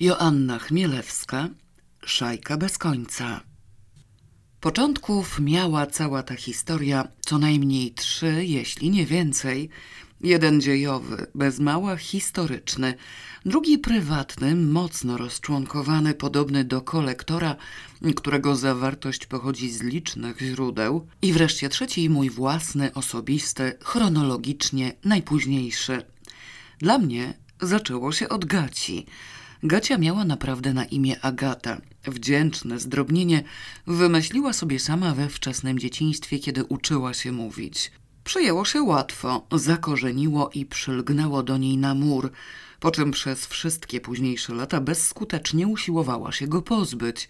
Joanna Chmielewska, Szajka bez końca. Początków miała cała ta historia co najmniej trzy, jeśli nie więcej. Jeden dziejowy, bez mała historyczny, drugi prywatny, mocno rozczłonkowany, podobny do kolektora, którego zawartość pochodzi z licznych źródeł, i wreszcie trzeci mój własny, osobisty, chronologicznie najpóźniejszy. Dla mnie zaczęło się od Gaci – Gacia miała naprawdę na imię Agata. Wdzięczne zdrobnienie wymyśliła sobie sama we wczesnym dzieciństwie, kiedy uczyła się mówić. Przyjęło się łatwo, zakorzeniło i przylgnęło do niej na mur, po czym przez wszystkie późniejsze lata bezskutecznie usiłowała się go pozbyć.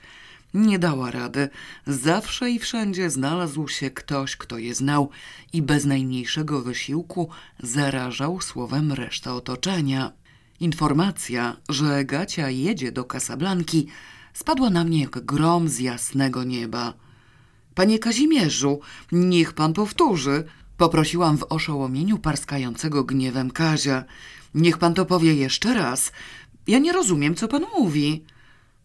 Nie dała rady. Zawsze i wszędzie znalazł się ktoś, kto je znał i bez najmniejszego wysiłku zarażał słowem resztę otoczenia. Informacja, że Gacia jedzie do Kasablanki, spadła na mnie jak grom z jasnego nieba. Panie Kazimierzu, niech pan powtórzy, poprosiłam w oszołomieniu parskającego gniewem Kazia. Niech pan to powie jeszcze raz. Ja nie rozumiem, co pan mówi.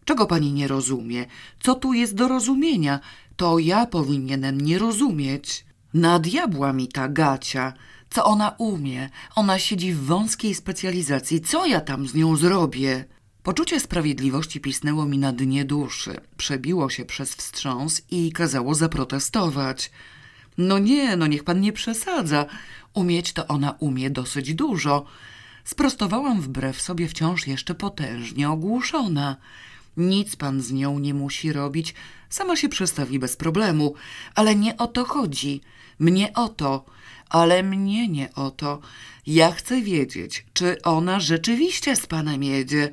Czego pani nie rozumie? Co tu jest do rozumienia? To ja powinienem nie rozumieć. Na diabła mi ta Gacia. Co ona umie? Ona siedzi w wąskiej specjalizacji. Co ja tam z nią zrobię? Poczucie sprawiedliwości pisnęło mi na dnie duszy. Przebiło się przez wstrząs i kazało zaprotestować. No nie, no niech pan nie przesadza. Umieć to ona umie dosyć dużo. Sprostowałam wbrew sobie wciąż jeszcze potężnie ogłuszona. Nic pan z nią nie musi robić, sama się przestawi bez problemu. Ale nie o to chodzi. Mnie o to ale mnie nie o to. Ja chcę wiedzieć, czy ona rzeczywiście z panem jedzie.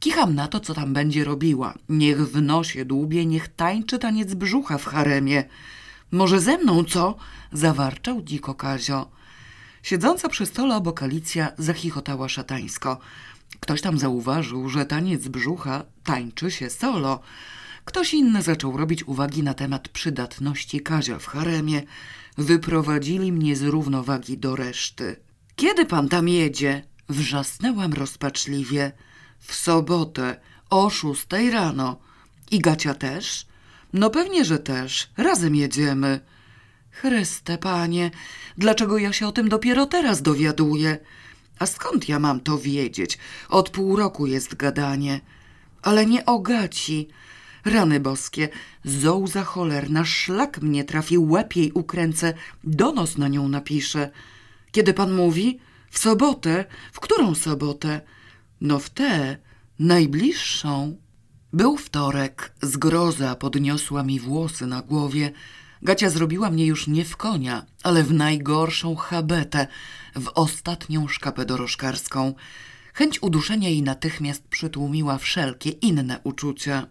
Kicham na to, co tam będzie robiła. Niech w nosie dłubie, niech tańczy taniec brzucha w haremie. Może ze mną, co? Zawarczał dziko Kazio. Siedząca przy stole obok Alicja zachichotała szatańsko. Ktoś tam zauważył, że taniec brzucha tańczy się solo. Ktoś inny zaczął robić uwagi na temat przydatności Kazia w haremie. Wyprowadzili mnie z równowagi do reszty. Kiedy pan tam jedzie? Wrzasnęłam rozpaczliwie. W sobotę o szóstej rano. I Gacia też? No pewnie, że też. Razem jedziemy. Chryste, panie, dlaczego ja się o tym dopiero teraz dowiaduję? A skąd ja mam to wiedzieć? Od pół roku jest gadanie. Ale nie o Gaci. Rany boskie, zołza cholerna, szlak mnie trafi, łeb jej ukręcę, donos na nią napiszę. Kiedy pan mówi? W sobotę? W którą sobotę? No w tę, najbliższą. Był wtorek, zgroza podniosła mi włosy na głowie. Gacia zrobiła mnie już nie w konia, ale w najgorszą habetę, w ostatnią szkapę dorożkarską. Chęć uduszenia jej natychmiast przytłumiła wszelkie inne uczucia.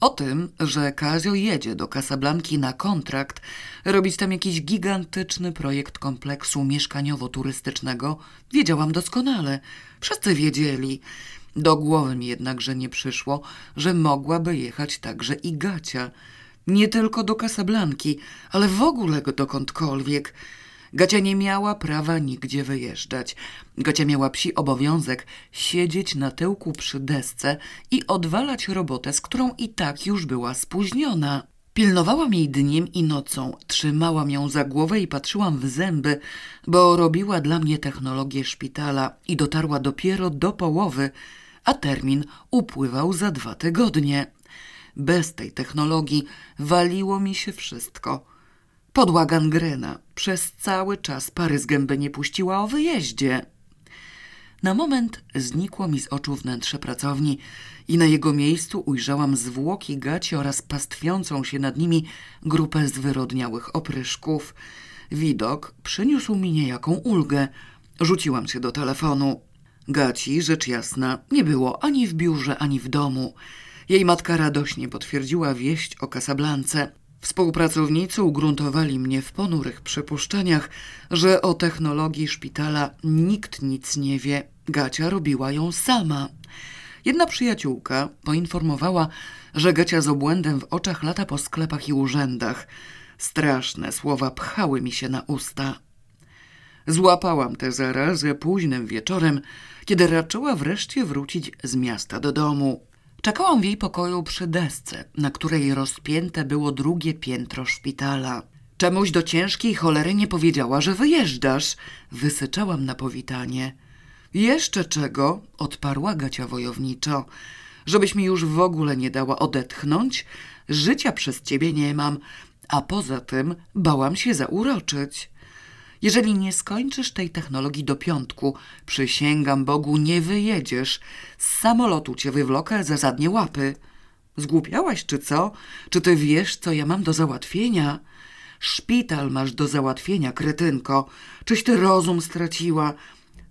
O tym, że Kazio jedzie do Casablanki na kontrakt, robić tam jakiś gigantyczny projekt kompleksu mieszkaniowo-turystycznego, wiedziałam doskonale. Wszyscy wiedzieli. Do głowy mi jednakże nie przyszło, że mogłaby jechać także i Gacia. Nie tylko do Casablanki, ale w ogóle dokądkolwiek. Gacia nie miała prawa nigdzie wyjeżdżać. Gacia miała psi obowiązek siedzieć na tyłku przy desce i odwalać robotę, z którą i tak już była spóźniona. Pilnowałam jej dniem i nocą, trzymałam ją za głowę i patrzyłam w zęby, bo robiła dla mnie technologię szpitala i dotarła dopiero do połowy, a termin upływał za dwa tygodnie. Bez tej technologii waliło mi się wszystko – Podła gangrena. Przez cały czas pary z gęby nie puściła o wyjeździe. Na moment znikło mi z oczu wnętrze pracowni i na jego miejscu ujrzałam zwłoki gaci oraz pastwiącą się nad nimi grupę zwyrodniałych opryszków. Widok przyniósł mi niejaką ulgę. Rzuciłam się do telefonu. Gaci, rzecz jasna, nie było ani w biurze, ani w domu. Jej matka radośnie potwierdziła wieść o Kasablance. Współpracownicy ugruntowali mnie w ponurych przypuszczeniach, że o technologii szpitala nikt nic nie wie. Gacia robiła ją sama. Jedna przyjaciółka poinformowała, że Gacia z obłędem w oczach lata po sklepach i urzędach. Straszne słowa pchały mi się na usta. Złapałam tę zarazę późnym wieczorem, kiedy raczyła wreszcie wrócić z miasta do domu. Czekałam w jej pokoju przy desce, na której rozpięte było drugie piętro szpitala. Czemuś do ciężkiej cholery nie powiedziała, że wyjeżdżasz. Wysyczałam na powitanie. Jeszcze czego? odparła Gacia wojowniczo. Żebyś mi już w ogóle nie dała odetchnąć? Życia przez ciebie nie mam, a poza tym bałam się zauroczyć. Jeżeli nie skończysz tej technologii do piątku, przysięgam Bogu, nie wyjedziesz. Z samolotu cię wywlokę za zadnie łapy. Zgłupiałaś czy co? Czy ty wiesz, co ja mam do załatwienia? Szpital masz do załatwienia, kretynko. Czyś ty rozum straciła?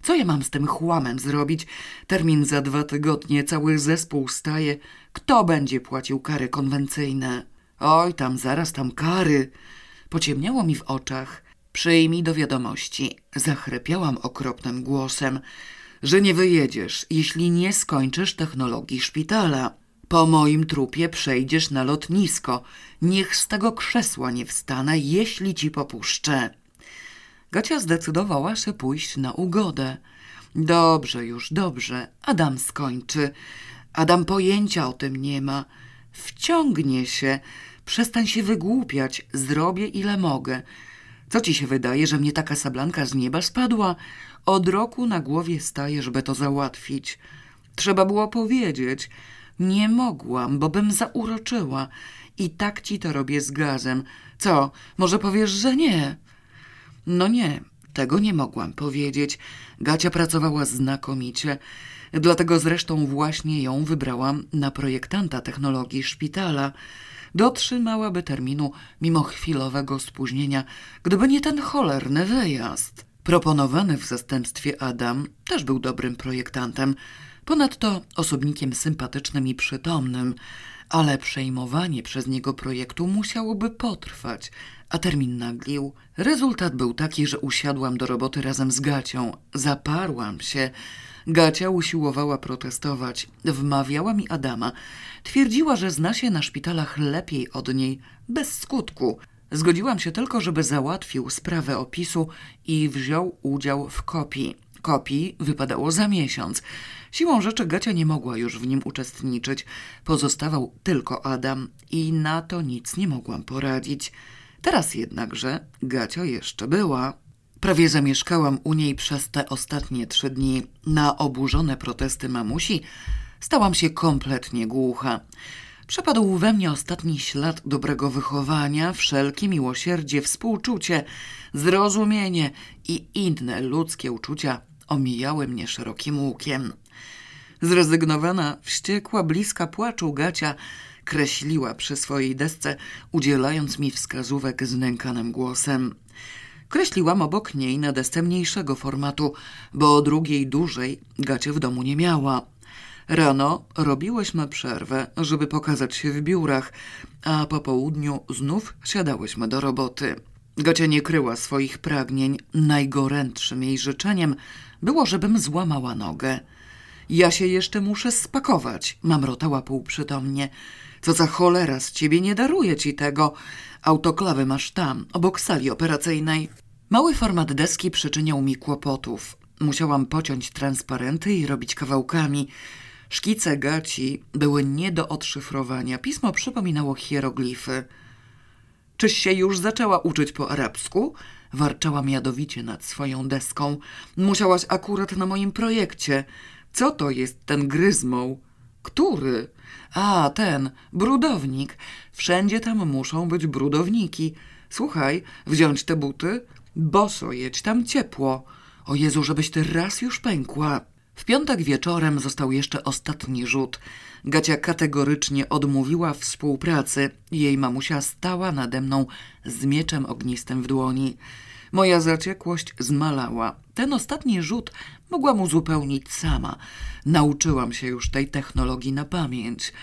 Co ja mam z tym chłamem zrobić? Termin za dwa tygodnie, cały zespół staje. Kto będzie płacił kary konwencyjne? Oj, tam zaraz tam kary. Pociemniało mi w oczach. Przyjmij do wiadomości, zachrypiałam okropnym głosem, że nie wyjedziesz, jeśli nie skończysz technologii szpitala. Po moim trupie przejdziesz na lotnisko. Niech z tego krzesła nie wstanę, jeśli ci popuszczę. Gacia zdecydowała się pójść na ugodę. Dobrze już, dobrze. Adam skończy. Adam pojęcia o tym nie ma. Wciągnie się. Przestań się wygłupiać. Zrobię ile mogę. Co ci się wydaje, że mnie taka sablanka z nieba spadła? Od roku na głowie staję, żeby to załatwić. Trzeba było powiedzieć. Nie mogłam, bo bym zauroczyła. I tak ci to robię z gazem. Co, może powiesz, że nie? No nie, tego nie mogłam powiedzieć. Gacia pracowała znakomicie. Dlatego zresztą właśnie ją wybrałam na projektanta technologii szpitala. Dotrzymałaby terminu mimo chwilowego spóźnienia, gdyby nie ten cholerny wyjazd. Proponowany w zastępstwie Adam też był dobrym projektantem, ponadto osobnikiem sympatycznym i przytomnym, ale przejmowanie przez niego projektu musiałoby potrwać, a termin naglił. Rezultat był taki, że usiadłam do roboty razem z Gacią. Zaparłam się. Gacia usiłowała protestować. Wmawiała mi Adama. Twierdziła, że zna się na szpitalach lepiej od niej. Bez skutku. Zgodziłam się tylko, żeby załatwił sprawę opisu i wziął udział w kopii. Kopii wypadało za miesiąc. Siłą rzeczy Gacia nie mogła już w nim uczestniczyć. Pozostawał tylko Adam i na to nic nie mogłam poradzić. Teraz jednakże Gacia jeszcze była. Prawie zamieszkałam u niej przez te ostatnie trzy dni. Na oburzone protesty mamusi stałam się kompletnie głucha. Przepadł we mnie ostatni ślad dobrego wychowania, wszelkie miłosierdzie, współczucie, zrozumienie i inne ludzkie uczucia omijały mnie szerokim łukiem. Zrezygnowana, wściekła, bliska płaczu Gacia kreśliła przy swojej desce, udzielając mi wskazówek znękanym głosem. Kreśliłam obok niej na desce mniejszego formatu, bo drugiej dużej Gacie w domu nie miała. Rano robiłyśmy przerwę, żeby pokazać się w biurach, a po południu znów siadałyśmy do roboty. Gacia nie kryła swoich pragnień. Najgorętszym jej życzeniem było, żebym złamała nogę. Ja się jeszcze muszę spakować, mamrotała półprzytomnie. Co za cholera z ciebie nie daruje ci tego. Autoklawy masz tam, obok sali operacyjnej. Mały format deski przyczyniał mi kłopotów. Musiałam pociąć transparenty i robić kawałkami. Szkice gaci były nie do odszyfrowania. Pismo przypominało hieroglify. Czyś się już zaczęła uczyć po arabsku? Warczałam jadowicie nad swoją deską. Musiałaś akurat na moim projekcie. Co to jest ten gryzmoł? Który? A, ten, brudownik. Wszędzie tam muszą być brudowniki. Słuchaj, wziąć te buty? Boso jedź, tam ciepło. O Jezu, żebyś ty raz już pękła. W piątek wieczorem został jeszcze ostatni rzut. Gacia kategorycznie odmówiła współpracy. Jej mamusia stała nade mną z mieczem ognistym w dłoni. Moja zaciekłość zmalała. Ten ostatni rzut mogłam uzupełnić sama. Nauczyłam się już tej technologii na pamięć.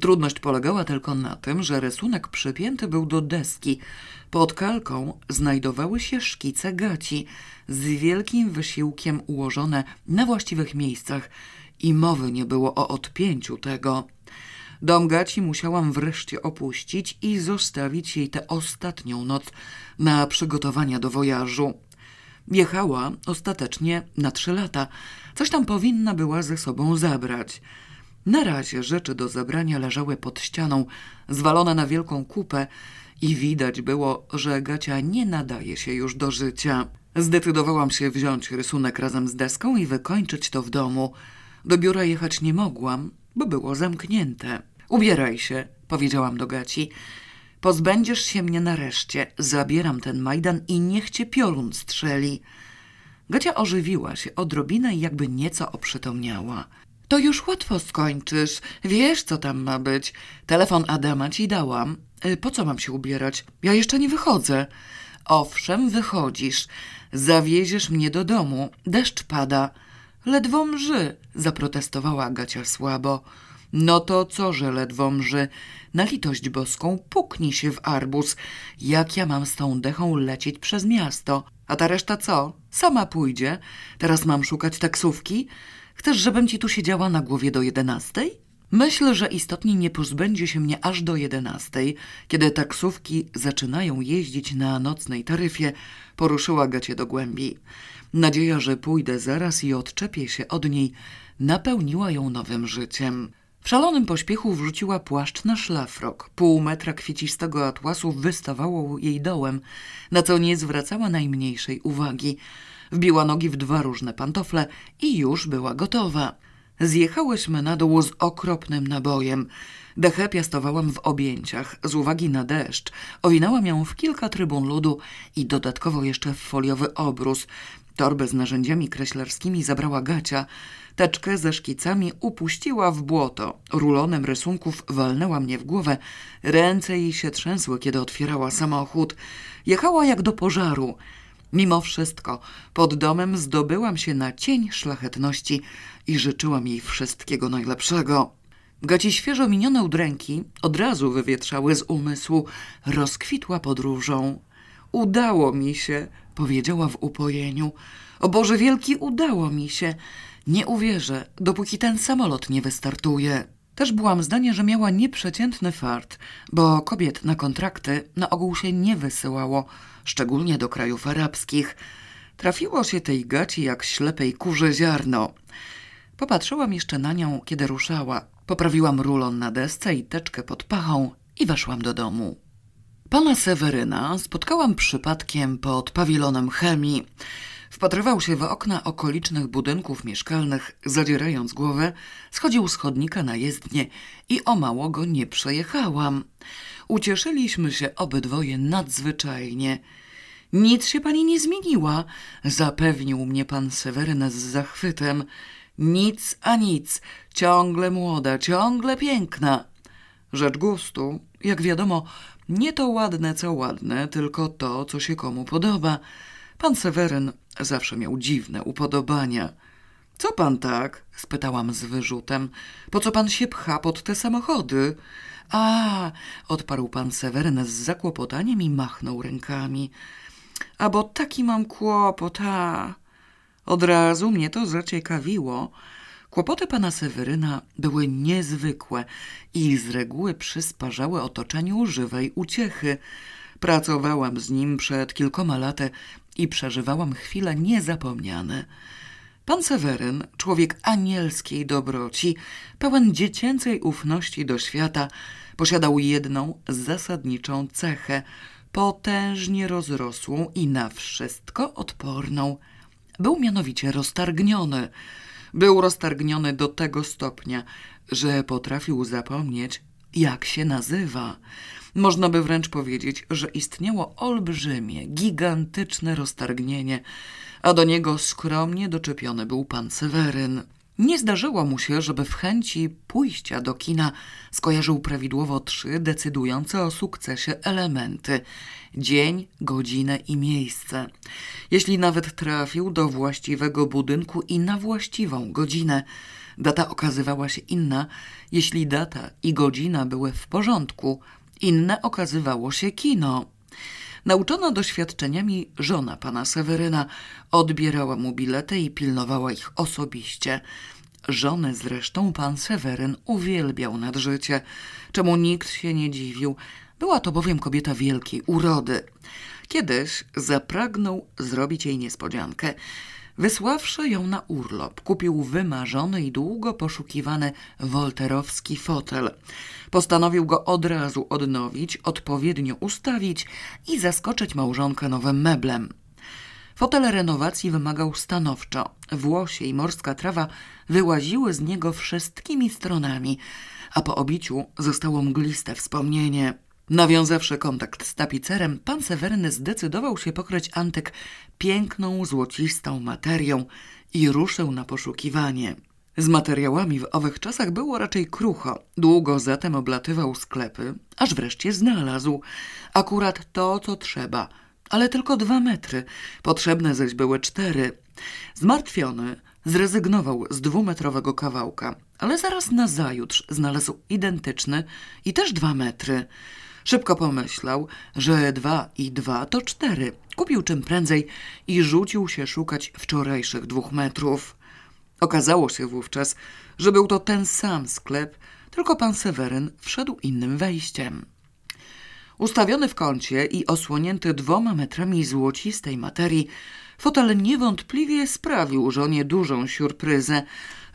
Trudność polegała tylko na tym, że rysunek przypięty był do deski. Pod kalką znajdowały się szkice gaci, z wielkim wysiłkiem ułożone na właściwych miejscach i mowy nie było o odpięciu tego. Dom gaci musiałam wreszcie opuścić i zostawić jej tę ostatnią noc na przygotowania do wojażu. Jechała ostatecznie na trzy lata. Coś tam powinna była ze sobą zabrać. Na razie rzeczy do zabrania leżały pod ścianą, zwalone na wielką kupę i widać było, że Gacia nie nadaje się już do życia. Zdecydowałam się wziąć rysunek razem z deską i wykończyć to w domu. Do biura jechać nie mogłam, bo było zamknięte. Ubieraj się, powiedziałam do Gaci. Pozbędziesz się mnie nareszcie. Zabieram ten Majdan i niech cię piorun strzeli. Gacia ożywiła się odrobinę i jakby nieco oprzytomniała. To już łatwo skończysz. Wiesz, co tam ma być. Telefon Adama ci dałam. Y, po co mam się ubierać? Ja jeszcze nie wychodzę. Owszem, wychodzisz. Zawieziesz mnie do domu. Deszcz pada. Ledwo mrzy, zaprotestowała Gacia słabo. No to co, że ledwo mrzy? Na litość boską puknij się w arbuz. Jak ja mam z tą dechą lecieć przez miasto? A ta reszta co? Sama pójdzie. Teraz mam szukać taksówki? Chcesz, żebym ci tu siedziała na głowie do jedenastej? Myślę, że istotnie nie pozbędzie się mnie aż do jedenastej, kiedy taksówki zaczynają jeździć na nocnej taryfie, poruszyła gacie do głębi. Nadzieja, że pójdę zaraz i odczepię się od niej, napełniła ją nowym życiem. W szalonym pośpiechu wrzuciła płaszcz na szlafrok. Pół metra kwiecistego atłasu wystawało jej dołem, na co nie zwracała najmniejszej uwagi. Wbiła nogi w dwa różne pantofle i już była gotowa. Zjechałyśmy na dół z okropnym nabojem. Dechę piastowałam w objęciach z uwagi na deszcz. Owinęłam ją w kilka trybun ludu i dodatkowo jeszcze w foliowy obrus. Torbę z narzędziami kreślarskimi zabrała Gacia. Teczkę ze szkicami upuściła w błoto. Rulonem rysunków walnęła mnie w głowę. Ręce jej się trzęsły, kiedy otwierała samochód. Jechała jak do pożaru. Mimo wszystko pod domem zdobyłam się na cień szlachetności i życzyłam jej wszystkiego najlepszego. Gaci świeżo minione udręki od razu wywietrzały z umysłu. Rozkwitła podróżą. Udało mi się, powiedziała w upojeniu. O Boże wielki, udało mi się. Nie uwierzę, dopóki ten samolot nie wystartuje. Też byłam zdania, że miała nieprzeciętny fart, bo kobiet na kontrakty na ogół się nie wysyłało, szczególnie do krajów arabskich. Trafiło się tej gaci jak ślepej kurze ziarno. Popatrzyłam jeszcze na nią, kiedy ruszała. Poprawiłam rulon na desce i teczkę pod pachą i weszłam do domu. Pana Seweryna spotkałam przypadkiem pod pawilonem chemii. Wpatrywał się w okna okolicznych budynków mieszkalnych, zadzierając głowę, schodził z chodnika na jezdnię i o mało go nie przejechałam. Ucieszyliśmy się obydwoje nadzwyczajnie. Nic się pani nie zmieniła, zapewnił mnie pan Seweryn z zachwytem. Nic a nic, ciągle młoda, ciągle piękna. Rzecz gustu, jak wiadomo, nie to ładne, co ładne, tylko to, co się komu podoba. Pan Seweryn zawsze miał dziwne upodobania. Co pan tak? spytałam z wyrzutem. Po co pan się pcha pod te samochody? A, odparł pan Seweryn z zakłopotaniem i machnął rękami. A bo taki mam kłopot, a. Od razu mnie to zaciekawiło. Kłopoty pana Seweryna były niezwykłe i z reguły przysparzały otoczeniu żywej uciechy. Pracowałam z nim przed kilkoma laty i przeżywałam chwile niezapomniane. Pan Seweryn, człowiek anielskiej dobroci, pełen dziecięcej ufności do świata, posiadał jedną zasadniczą cechę, potężnie rozrosłą i na wszystko odporną. Był mianowicie roztargniony. Był roztargniony do tego stopnia, że potrafił zapomnieć, jak się nazywa. Można by wręcz powiedzieć, że istniało olbrzymie, gigantyczne roztargnienie, a do niego skromnie doczepiony był pan Seweryn. Nie zdarzyło mu się, żeby w chęci pójścia do kina skojarzył prawidłowo trzy decydujące o sukcesie elementy dzień, godzinę i miejsce. Jeśli nawet trafił do właściwego budynku i na właściwą godzinę, data okazywała się inna. Jeśli data i godzina były w porządku, inne okazywało się kino. Nauczona doświadczeniami żona pana Seweryna odbierała mu bilety i pilnowała ich osobiście. Żonę zresztą pan Seweryn uwielbiał nad życie, czemu nikt się nie dziwił. Była to bowiem kobieta wielkiej urody. Kiedyś zapragnął zrobić jej niespodziankę. Wysławszy ją na urlop, kupił wymarzony i długo poszukiwany wolterowski fotel. Postanowił go od razu odnowić, odpowiednio ustawić i zaskoczyć małżonkę nowym meblem. Fotel renowacji wymagał stanowczo. Włosie i morska trawa wyłaziły z niego wszystkimi stronami, a po obiciu zostało mgliste wspomnienie. Nawiązawszy kontakt z tapicerem, pan Sewerny zdecydował się pokryć antyk piękną, złocistą materią i ruszył na poszukiwanie. Z materiałami w owych czasach było raczej krucho. Długo zatem oblatywał sklepy, aż wreszcie znalazł. Akurat to, co trzeba, ale tylko dwa metry. Potrzebne zaś były cztery. Zmartwiony zrezygnował z dwumetrowego kawałka, ale zaraz nazajutrz znalazł identyczny i też dwa metry. Szybko pomyślał, że dwa i dwa to cztery. Kupił czym prędzej i rzucił się szukać wczorajszych dwóch metrów. Okazało się wówczas, że był to ten sam sklep, tylko pan Seweryn wszedł innym wejściem. Ustawiony w kącie i osłonięty dwoma metrami złocistej materii, fotel niewątpliwie sprawił żonie dużą siurpryzę.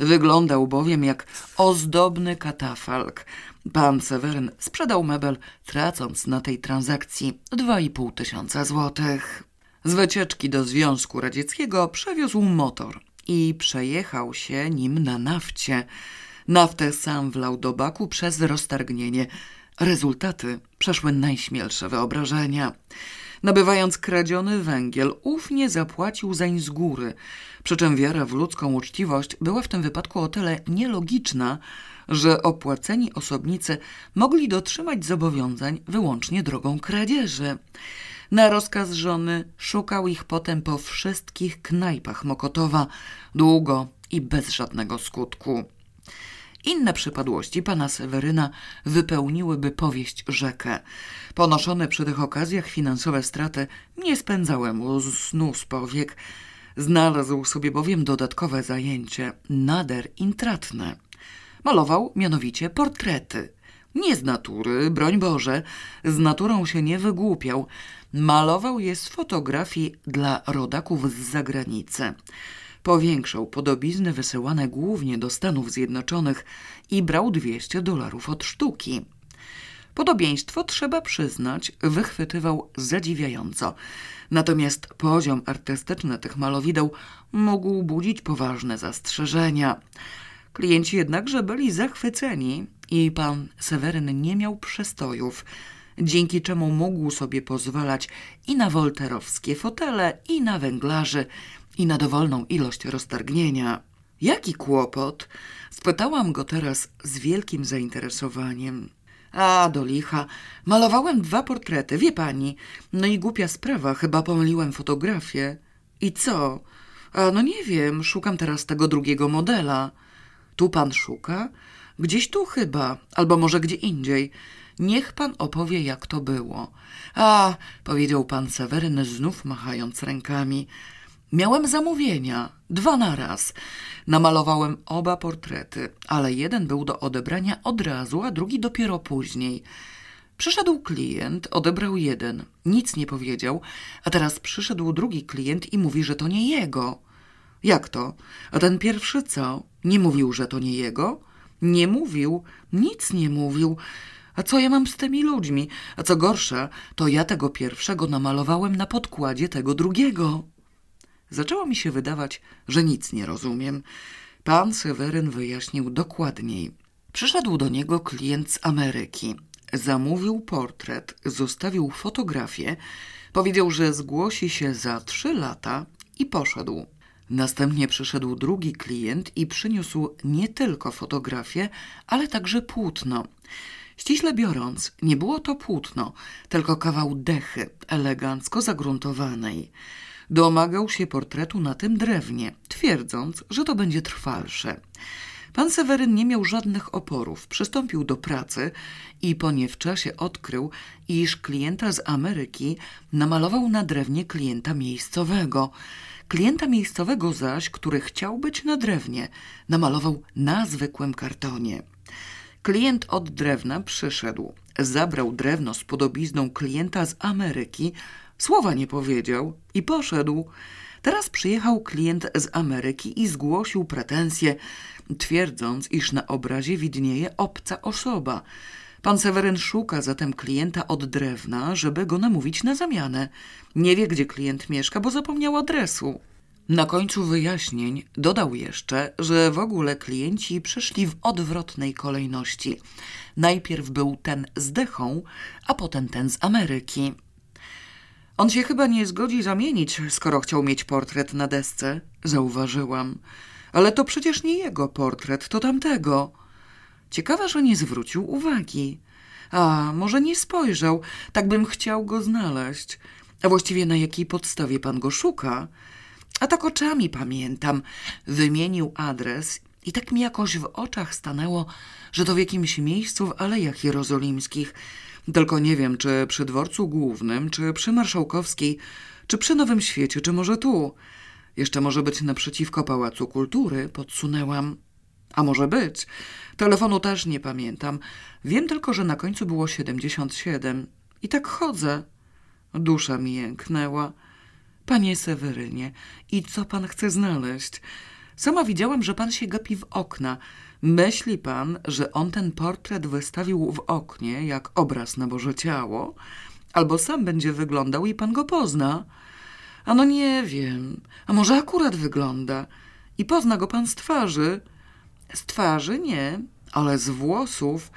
Wyglądał bowiem jak ozdobny katafalk. Pan Seweryn sprzedał mebel, tracąc na tej transakcji 2,5 tysiąca złotych. Z wycieczki do Związku Radzieckiego przewiózł motor i przejechał się nim na nafcie. Naftę sam wlał do baku przez roztargnienie. Rezultaty przeszły najśmielsze wyobrażenia. Nabywając kradziony węgiel, ufnie zapłacił zań z góry. Przy czym wiara w ludzką uczciwość była w tym wypadku o tyle nielogiczna, że opłaceni osobnicy mogli dotrzymać zobowiązań wyłącznie drogą kradzieży. Na rozkaz żony szukał ich potem po wszystkich knajpach Mokotowa, długo i bez żadnego skutku. Inne przypadłości pana Seweryna wypełniłyby powieść rzekę. Ponoszone przy tych okazjach finansowe straty nie spędzały mu snu z powiek. Znalazł sobie bowiem dodatkowe zajęcie, nader intratne. Malował mianowicie portrety. Nie z natury, broń Boże, z naturą się nie wygłupiał. Malował je z fotografii dla rodaków z zagranicy. Powiększał podobizny wysyłane głównie do Stanów Zjednoczonych i brał 200 dolarów od sztuki. Podobieństwo, trzeba przyznać, wychwytywał zadziwiająco. Natomiast poziom artystyczny tych malowideł mógł budzić poważne zastrzeżenia. Klienci jednakże byli zachwyceni i pan Seweryn nie miał przestojów, dzięki czemu mógł sobie pozwalać i na wolterowskie fotele, i na węglarzy, i na dowolną ilość roztargnienia. Jaki kłopot? Spytałam go teraz z wielkim zainteresowaniem. A, do licha. Malowałem dwa portrety, wie pani. No i głupia sprawa, chyba pomyliłem fotografię. I co? A, no nie wiem, szukam teraz tego drugiego modela. Tu pan szuka? Gdzieś tu chyba, albo może gdzie indziej. Niech pan opowie, jak to było. A, powiedział pan Seweryn, znów machając rękami. Miałem zamówienia, dwa na raz. Namalowałem oba portrety, ale jeden był do odebrania od razu, a drugi dopiero później. Przyszedł klient, odebrał jeden, nic nie powiedział, a teraz przyszedł drugi klient i mówi, że to nie jego. Jak to? A ten pierwszy co? Nie mówił, że to nie jego? Nie mówił, nic nie mówił. A co ja mam z tymi ludźmi? A co gorsza, to ja tego pierwszego namalowałem na podkładzie tego drugiego. Zaczęło mi się wydawać, że nic nie rozumiem. Pan Seweryn wyjaśnił dokładniej. Przyszedł do niego klient z Ameryki. Zamówił portret, zostawił fotografię, powiedział, że zgłosi się za trzy lata i poszedł. Następnie przyszedł drugi klient i przyniósł nie tylko fotografię, ale także płótno. Ściśle biorąc, nie było to płótno, tylko kawał dechy, elegancko zagruntowanej. Domagał się portretu na tym drewnie, twierdząc, że to będzie trwalsze. Pan Seweryn nie miał żadnych oporów, przystąpił do pracy i po nie w czasie odkrył, iż klienta z Ameryki namalował na drewnie klienta miejscowego. Klienta miejscowego zaś, który chciał być na drewnie, namalował na zwykłym kartonie. Klient od drewna przyszedł, zabrał drewno z podobizną klienta z Ameryki, Słowa nie powiedział i poszedł. Teraz przyjechał klient z Ameryki i zgłosił pretensje, twierdząc, iż na obrazie widnieje obca osoba. Pan Seweryn szuka zatem klienta od drewna, żeby go namówić na zamianę. Nie wie, gdzie klient mieszka, bo zapomniał adresu. Na końcu wyjaśnień dodał jeszcze, że w ogóle klienci przyszli w odwrotnej kolejności. Najpierw był ten z Dechą, a potem ten z Ameryki. On się chyba nie zgodzi zamienić, skoro chciał mieć portret na desce, zauważyłam. Ale to przecież nie jego portret, to tamtego. Ciekawa, że nie zwrócił uwagi. A, może nie spojrzał, tak bym chciał go znaleźć. A właściwie na jakiej podstawie pan go szuka? A tak oczami pamiętam. Wymienił adres i tak mi jakoś w oczach stanęło, że to w jakimś miejscu w Alejach Jerozolimskich. Tylko nie wiem, czy przy dworcu głównym, czy przy Marszałkowskiej, czy przy Nowym Świecie, czy może tu. Jeszcze może być naprzeciwko Pałacu Kultury, podsunęłam. A może być. Telefonu też nie pamiętam. Wiem tylko, że na końcu było 77. I tak chodzę. Dusza mi jęknęła. Panie Sewerynie, i co pan chce znaleźć? Sama widziałam, że pan się gapi w okna. Myśli pan, że on ten portret wystawił w oknie, jak obraz na Boże Ciało? Albo sam będzie wyglądał i pan go pozna? Ano nie wiem. A może akurat wygląda? I pozna go pan z twarzy? Z twarzy nie, ale z włosów.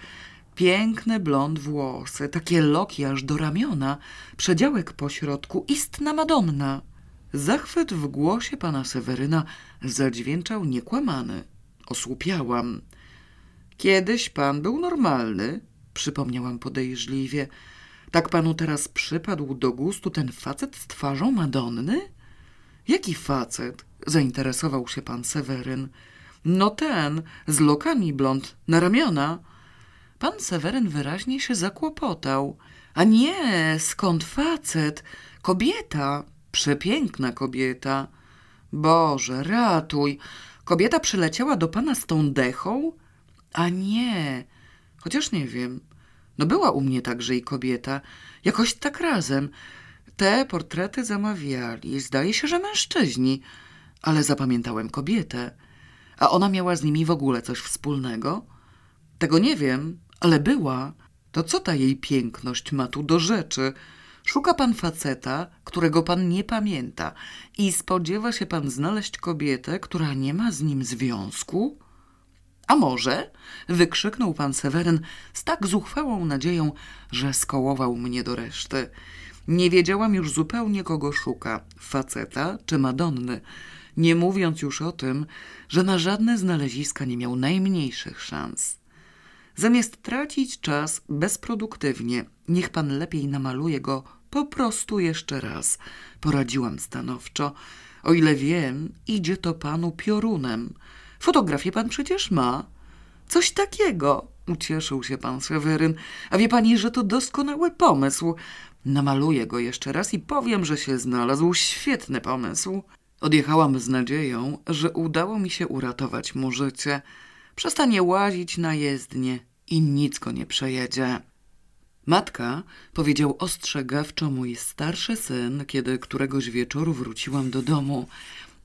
Piękne blond włosy, takie loki aż do ramiona, przedziałek po środku, istna Madonna. Zachwyt w głosie pana Seweryna zadźwięczał niekłamany. Osłupiałam. Kiedyś pan był normalny, przypomniałam podejrzliwie. Tak panu teraz przypadł do gustu ten facet z twarzą Madonny? Jaki facet? Zainteresował się pan Seweryn. No ten, z lokami blond na ramiona. Pan Seweryn wyraźnie się zakłopotał. A nie, skąd facet? Kobieta, przepiękna kobieta. Boże, ratuj. Kobieta przyleciała do pana z tą dechą? A nie, chociaż nie wiem. No była u mnie także i kobieta. Jakoś tak razem. Te portrety zamawiali. Zdaje się, że mężczyźni. Ale zapamiętałem kobietę. A ona miała z nimi w ogóle coś wspólnego? Tego nie wiem, ale była. To co ta jej piękność ma tu do rzeczy? Szuka pan faceta, którego pan nie pamięta i spodziewa się pan znaleźć kobietę, która nie ma z nim związku? A może? wykrzyknął pan Seweryn z tak zuchwałą nadzieją, że skołował mnie do reszty. Nie wiedziałam już zupełnie, kogo szuka faceta czy Madonny, nie mówiąc już o tym, że na żadne znaleziska nie miał najmniejszych szans. Zamiast tracić czas bezproduktywnie, niech pan lepiej namaluje go po prostu jeszcze raz, poradziłam stanowczo. O ile wiem, idzie to panu piorunem. Fotografię pan przecież ma. Coś takiego, ucieszył się pan Seweryn. A wie pani, że to doskonały pomysł. Namaluję go jeszcze raz i powiem, że się znalazł świetny pomysł. Odjechałam z nadzieją, że udało mi się uratować mu życie. Przestanie łazić na jezdnie i nic go nie przejedzie. Matka, powiedział ostrzegawczo mój starszy syn, kiedy któregoś wieczoru wróciłam do domu.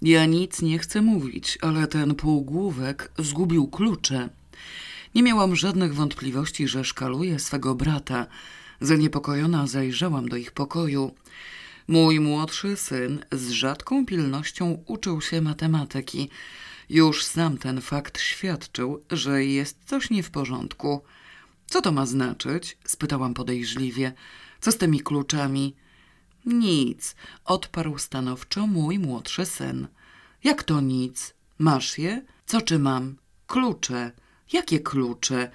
Ja nic nie chcę mówić, ale ten półgłówek zgubił klucze. Nie miałam żadnych wątpliwości, że szkaluje swego brata. Zaniepokojona zajrzałam do ich pokoju. Mój młodszy syn z rzadką pilnością uczył się matematyki. Już sam ten fakt świadczył, że jest coś nie w porządku. Co to ma znaczyć? spytałam podejrzliwie. Co z tymi kluczami? Nic, odparł stanowczo mój młodszy syn. Jak to nic? Masz je? Co czy mam? Klucze. Jakie klucze?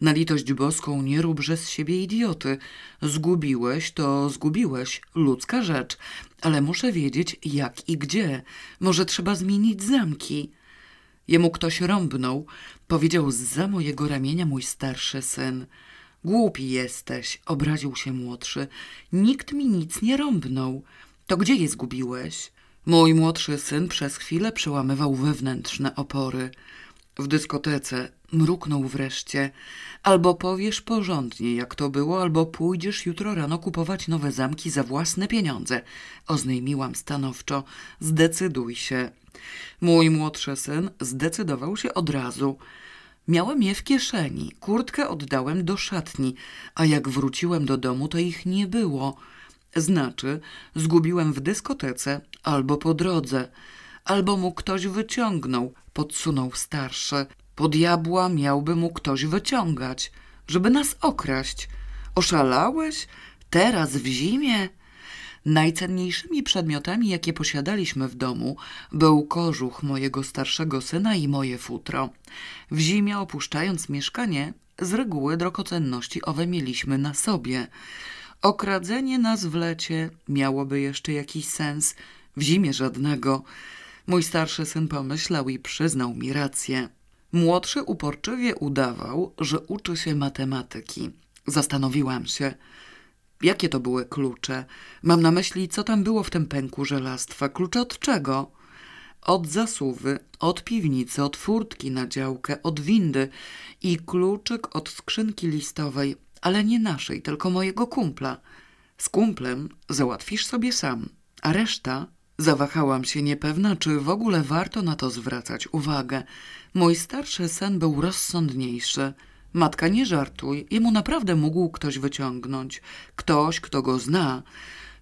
Na litość boską nie róbże z siebie idioty. Zgubiłeś, to zgubiłeś. Ludzka rzecz. Ale muszę wiedzieć jak i gdzie. Może trzeba zmienić zamki. Jemu ktoś rąbnął, powiedział zza mojego ramienia mój starszy syn. Głupi jesteś, obraził się młodszy. Nikt mi nic nie rąbnął. To gdzie je zgubiłeś? Mój młodszy syn przez chwilę przełamywał wewnętrzne opory. w dyskotece, mruknął wreszcie. Albo powiesz porządnie, jak to było, albo pójdziesz jutro rano kupować nowe zamki za własne pieniądze. Oznajmiłam stanowczo. Zdecyduj się. Mój młodszy syn zdecydował się od razu. Miałem je w kieszeni, kurtkę oddałem do szatni, a jak wróciłem do domu, to ich nie było. Znaczy, zgubiłem w dyskotece albo po drodze, albo mu ktoś wyciągnął, podsunął starszy. Po diabła miałby mu ktoś wyciągać, żeby nas okraść. Oszalałeś? Teraz w zimie? Najcenniejszymi przedmiotami, jakie posiadaliśmy w domu, był kożuch mojego starszego syna i moje futro. W zimie, opuszczając mieszkanie, z reguły drogocenności owe mieliśmy na sobie. Okradzenie nas w lecie miałoby jeszcze jakiś sens, w zimie żadnego. Mój starszy syn pomyślał i przyznał mi rację. Młodszy uporczywie udawał, że uczy się matematyki. Zastanowiłam się, jakie to były klucze. Mam na myśli, co tam było w tym pęku żelastwa. Klucze od czego? Od zasuwy, od piwnicy, od furtki na działkę, od windy i kluczyk od skrzynki listowej, ale nie naszej, tylko mojego kumpla. Z kumplem załatwisz sobie sam, a reszta Zawahałam się niepewna, czy w ogóle warto na to zwracać uwagę. Mój starszy syn był rozsądniejszy. Matka, nie żartuj, jemu naprawdę mógł ktoś wyciągnąć. Ktoś, kto go zna.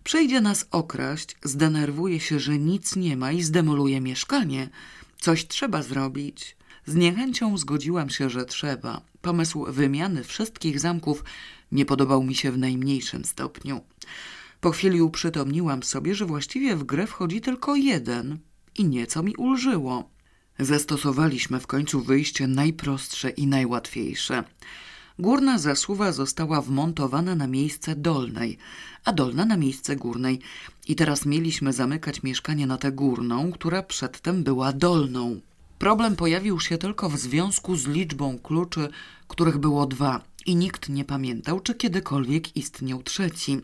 Przyjdzie nas okraść, zdenerwuje się, że nic nie ma i zdemoluje mieszkanie. Coś trzeba zrobić. Z niechęcią zgodziłam się, że trzeba. Pomysł wymiany wszystkich zamków nie podobał mi się w najmniejszym stopniu. Po chwili uprzytomniłam sobie, że właściwie w grę wchodzi tylko jeden i nieco mi ulżyło. Zastosowaliśmy w końcu wyjście najprostsze i najłatwiejsze. Górna zasuwa została wmontowana na miejsce dolnej, a dolna na miejsce górnej i teraz mieliśmy zamykać mieszkanie na tę górną, która przedtem była dolną. Problem pojawił się tylko w związku z liczbą kluczy, których było dwa i nikt nie pamiętał, czy kiedykolwiek istniał trzeci.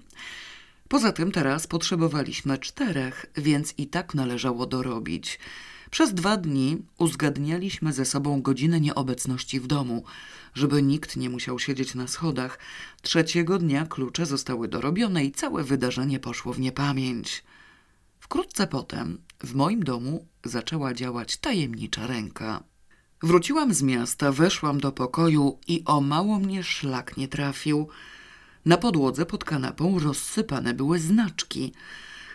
Poza tym teraz potrzebowaliśmy czterech, więc i tak należało dorobić. Przez dwa dni uzgadnialiśmy ze sobą godzinę nieobecności w domu, żeby nikt nie musiał siedzieć na schodach. Trzeciego dnia klucze zostały dorobione i całe wydarzenie poszło w niepamięć. Wkrótce potem w moim domu zaczęła działać tajemnicza ręka. Wróciłam z miasta, weszłam do pokoju i o mało mnie szlak nie trafił – na podłodze pod kanapą rozsypane były znaczki.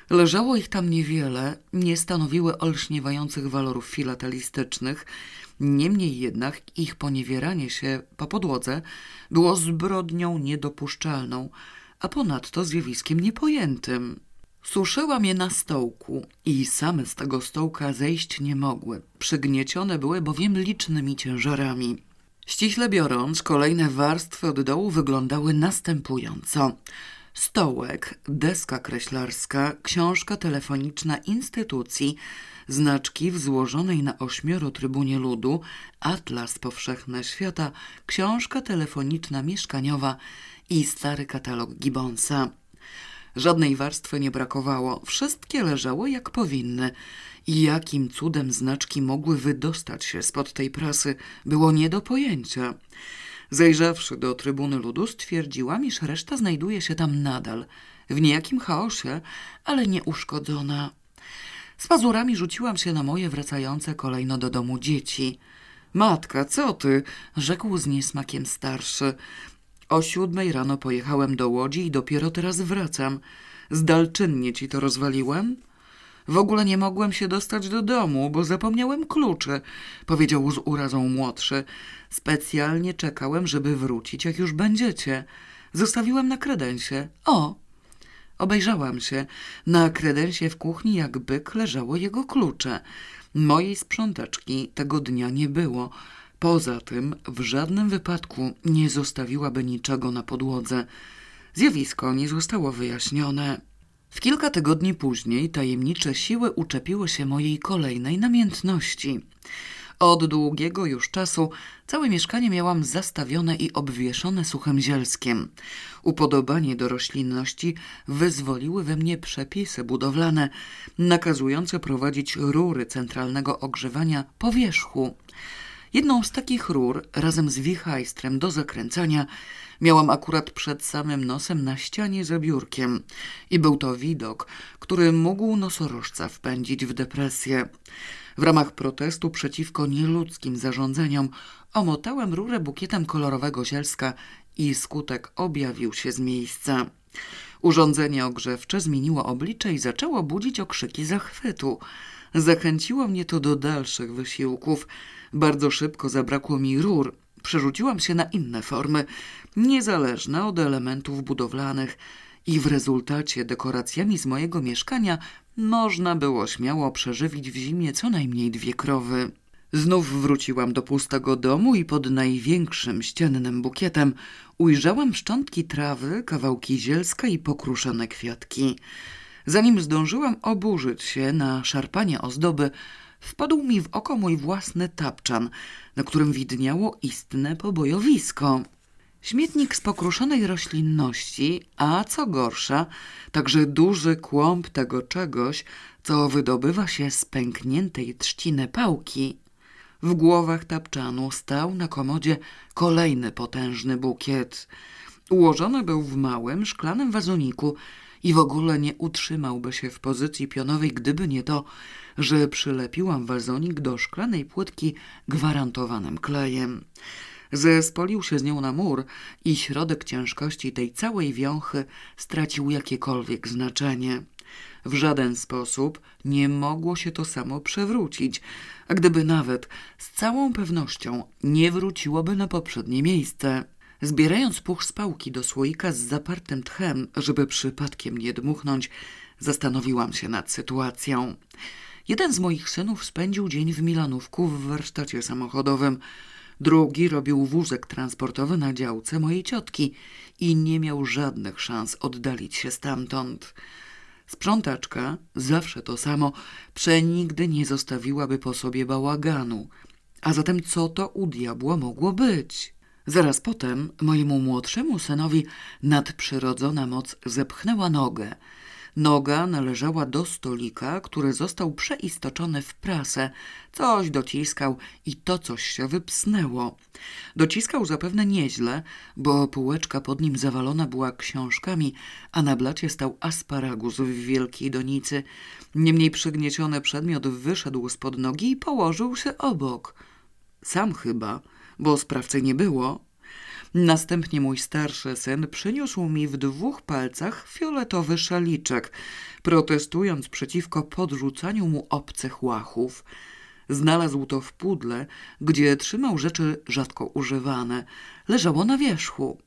Leżało ich tam niewiele, nie stanowiły olśniewających walorów filatelistycznych, niemniej jednak ich poniewieranie się po podłodze było zbrodnią niedopuszczalną, a ponadto zjawiskiem niepojętym. Suszyłam je na stołku i same z tego stołka zejść nie mogły. Przygniecione były bowiem licznymi ciężarami. Ściśle biorąc, kolejne warstwy od dołu wyglądały następująco. Stołek, deska kreślarska, książka telefoniczna instytucji, znaczki w złożonej na ośmioro trybunie ludu, atlas powszechny świata, książka telefoniczna mieszkaniowa i stary katalog Gibbonsa. Żadnej warstwy nie brakowało, wszystkie leżały jak powinny – i jakim cudem znaczki mogły wydostać się spod tej prasy, było nie do pojęcia. Zajrzawszy do trybuny ludu, stwierdziłam, iż reszta znajduje się tam nadal, w niejakim chaosie, ale nieuszkodzona. Z pazurami rzuciłam się na moje wracające kolejno do domu dzieci. Matka, co ty? rzekł z niesmakiem starszy. O siódmej rano pojechałem do Łodzi i dopiero teraz wracam. Zdalczynnie ci to rozwaliłem? W ogóle nie mogłem się dostać do domu, bo zapomniałem kluczy, powiedział z urazą młodszy. Specjalnie czekałem, żeby wrócić, jak już będziecie. Zostawiłem na kredensie. O! Obejrzałam się. Na kredensie w kuchni jak byk leżało jego klucze. Mojej sprzątaczki tego dnia nie było. Poza tym w żadnym wypadku nie zostawiłaby niczego na podłodze. Zjawisko nie zostało wyjaśnione. W kilka tygodni później tajemnicze siły uczepiły się mojej kolejnej namiętności. Od długiego już czasu całe mieszkanie miałam zastawione i obwieszone suchem zielskiem. Upodobanie do roślinności wyzwoliły we mnie przepisy budowlane, nakazujące prowadzić rury centralnego ogrzewania po wierzchu. Jedną z takich rur, razem z wichajstrem do zakręcania, miałam akurat przed samym nosem na ścianie za biurkiem. I był to widok, który mógł nosorożca wpędzić w depresję. W ramach protestu przeciwko nieludzkim zarządzeniom omotałem rurę bukietem kolorowego zielska i skutek objawił się z miejsca. Urządzenie ogrzewcze zmieniło oblicze i zaczęło budzić okrzyki zachwytu. Zachęciło mnie to do dalszych wysiłków. Bardzo szybko zabrakło mi rur. Przerzuciłam się na inne formy, niezależne od elementów budowlanych i w rezultacie dekoracjami z mojego mieszkania można było śmiało przeżywić w zimie co najmniej dwie krowy. Znów wróciłam do pustego domu i pod największym ściennym bukietem ujrzałam szczątki trawy, kawałki zielska i pokruszone kwiatki. Zanim zdążyłam oburzyć się na szarpanie ozdoby, wpadł mi w oko mój własny tapczan, na którym widniało istne pobojowisko. Śmietnik z pokruszonej roślinności, a co gorsza, także duży kłąb tego czegoś, co wydobywa się z pękniętej trzciny pałki. W głowach tapczanu stał na komodzie kolejny potężny bukiet. Ułożony był w małym, szklanym wazoniku i w ogóle nie utrzymałby się w pozycji pionowej, gdyby nie to, że przylepiłam wazonik do szklanej płytki gwarantowanym klejem. Zespolił się z nią na mur i środek ciężkości tej całej wiąchy stracił jakiekolwiek znaczenie. W żaden sposób nie mogło się to samo przewrócić, a gdyby nawet z całą pewnością nie wróciłoby na poprzednie miejsce. Zbierając puch z pałki do słoika z zapartym tchem, żeby przypadkiem nie dmuchnąć, zastanowiłam się nad sytuacją. Jeden z moich synów spędził dzień w Milanówku w warsztacie samochodowym. Drugi robił wózek transportowy na działce mojej ciotki i nie miał żadnych szans oddalić się stamtąd. Sprzątaczka, zawsze to samo, przenigdy nie zostawiłaby po sobie bałaganu. A zatem co to u diabła mogło być? Zaraz potem mojemu młodszemu synowi nadprzyrodzona moc zepchnęła nogę – Noga należała do stolika, który został przeistoczony w prasę. Coś dociskał i to coś się wypsnęło. Dociskał zapewne nieźle, bo półeczka pod nim zawalona była książkami, a na blacie stał asparagus w wielkiej donicy. Niemniej przygnieciony przedmiot wyszedł spod nogi i położył się obok. Sam chyba, bo sprawcy nie było, Następnie mój starszy syn przyniósł mi w dwóch palcach fioletowy szaliczek, protestując przeciwko podrzucaniu mu obcych łachów. Znalazł to w pudle, gdzie trzymał rzeczy rzadko używane. Leżało na wierzchu.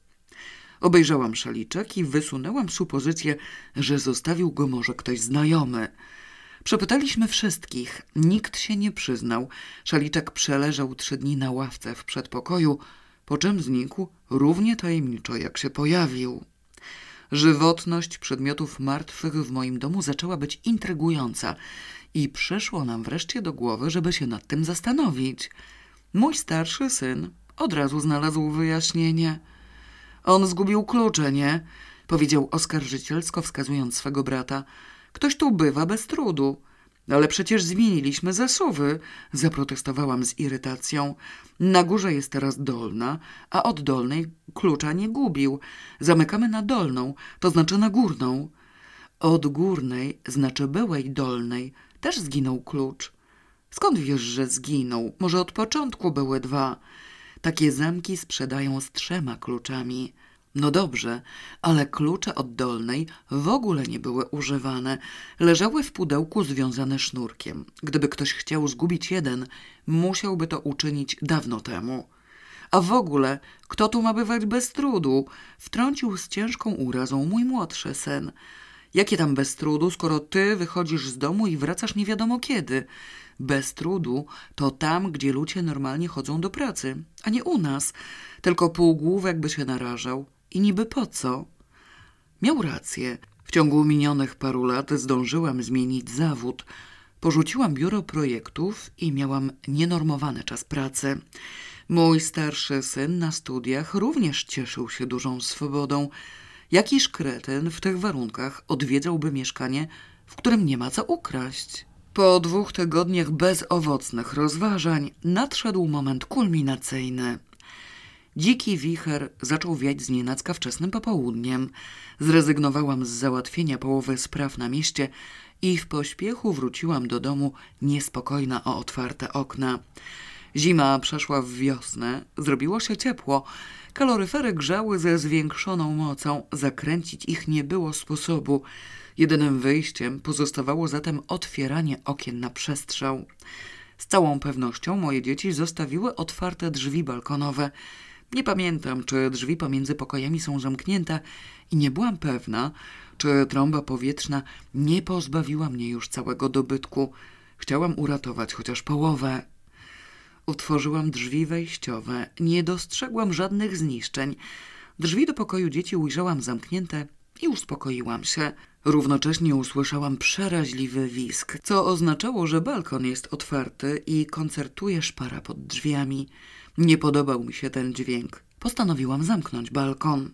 Obejrzałam szaliczek i wysunęłam supozycję, że zostawił go może ktoś znajomy. Przepytaliśmy wszystkich. Nikt się nie przyznał. Szaliczek przeleżał trzy dni na ławce w przedpokoju, po czym znikł równie tajemniczo, jak się pojawił. Żywotność przedmiotów martwych w moim domu zaczęła być intrygująca i przyszło nam wreszcie do głowy, żeby się nad tym zastanowić. Mój starszy syn od razu znalazł wyjaśnienie. On zgubił klucze, nie? Powiedział oskarżycielsko, wskazując swego brata. Ktoś tu bywa bez trudu. Ale przecież zmieniliśmy zasuwy, zaprotestowałam z irytacją. Na górze jest teraz dolna, a od dolnej klucza nie gubił. Zamykamy na dolną, to znaczy na górną. Od górnej, znaczy byłej dolnej, też zginął klucz. Skąd wiesz, że zginął? Może od początku były dwa. Takie zamki sprzedają z trzema kluczami. No dobrze, ale klucze od dolnej w ogóle nie były używane. Leżały w pudełku związane sznurkiem. Gdyby ktoś chciał zgubić jeden, musiałby to uczynić dawno temu. A w ogóle, kto tu ma bywać bez trudu? Wtrącił z ciężką urazą mój młodszy syn. Jakie tam bez trudu, skoro ty wychodzisz z domu i wracasz nie wiadomo kiedy? Bez trudu to tam, gdzie ludzie normalnie chodzą do pracy, a nie u nas. Tylko półgłówek by się narażał. I niby po co? Miał rację. W ciągu minionych paru lat zdążyłam zmienić zawód. Porzuciłam biuro projektów i miałam nienormowany czas pracy. Mój starszy syn na studiach również cieszył się dużą swobodą. Jakiż kretyn w tych warunkach odwiedzałby mieszkanie, w którym nie ma co ukraść? Po dwóch tygodniach bezowocnych rozważań nadszedł moment kulminacyjny. Dziki wicher zaczął wiać znienacka wczesnym popołudniem. Zrezygnowałam z załatwienia połowy spraw na mieście i w pośpiechu wróciłam do domu niespokojna o otwarte okna. Zima przeszła w wiosnę, zrobiło się ciepło. Kaloryfery grzały ze zwiększoną mocą, zakręcić ich nie było sposobu. Jedynym wyjściem pozostawało zatem otwieranie okien na przestrzał. Z całą pewnością moje dzieci zostawiły otwarte drzwi balkonowe. Nie pamiętam, czy drzwi pomiędzy pokojami są zamknięte i nie byłam pewna, czy trąba powietrzna nie pozbawiła mnie już całego dobytku. Chciałam uratować chociaż połowę. Otworzyłam drzwi wejściowe. Nie dostrzegłam żadnych zniszczeń. Drzwi do pokoju dzieci ujrzałam zamknięte i uspokoiłam się. Równocześnie usłyszałam przeraźliwy wisk, co oznaczało, że balkon jest otwarty i koncertuje szpara pod drzwiami. Nie podobał mi się ten dźwięk. Postanowiłam zamknąć balkon.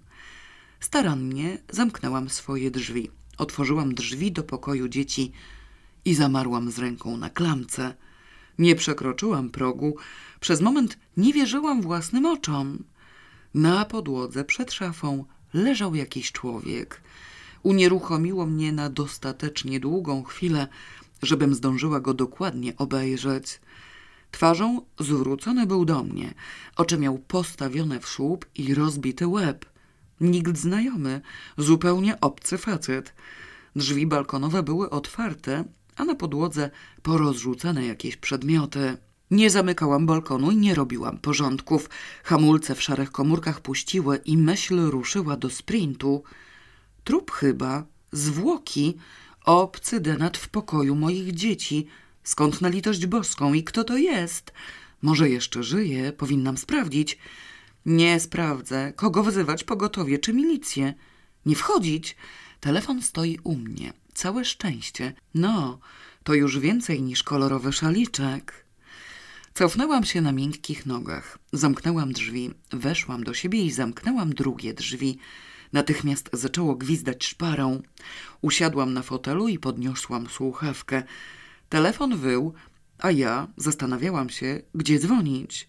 Starannie zamknęłam swoje drzwi. Otworzyłam drzwi do pokoju dzieci i zamarłam z ręką na klamce. Nie przekroczyłam progu. Przez moment nie wierzyłam własnym oczom. Na podłodze przed szafą leżał jakiś człowiek. Unieruchomiło mnie na dostatecznie długą chwilę, żebym zdążyła go dokładnie obejrzeć. Twarzą zwrócony był do mnie. Oczy miał postawione w słup i rozbity łeb. Nikt znajomy, zupełnie obcy facet. Drzwi balkonowe były otwarte, a na podłodze porozrzucane jakieś przedmioty. Nie zamykałam balkonu i nie robiłam porządków. Hamulce w szarych komórkach puściły i myśl ruszyła do sprintu. Trup chyba, zwłoki, obcy denat w pokoju moich dzieci. Skąd na litość boską i kto to jest? Może jeszcze żyje, powinnam sprawdzić. Nie sprawdzę, kogo wzywać pogotowie czy milicję. Nie wchodzić. Telefon stoi u mnie. Całe szczęście. No, to już więcej niż kolorowy szaliczek. Cofnęłam się na miękkich nogach. Zamknęłam drzwi, weszłam do siebie i zamknęłam drugie drzwi. Natychmiast zaczęło gwizdać szparą. Usiadłam na fotelu i podniosłam słuchawkę. Telefon wył, a ja zastanawiałam się, gdzie dzwonić.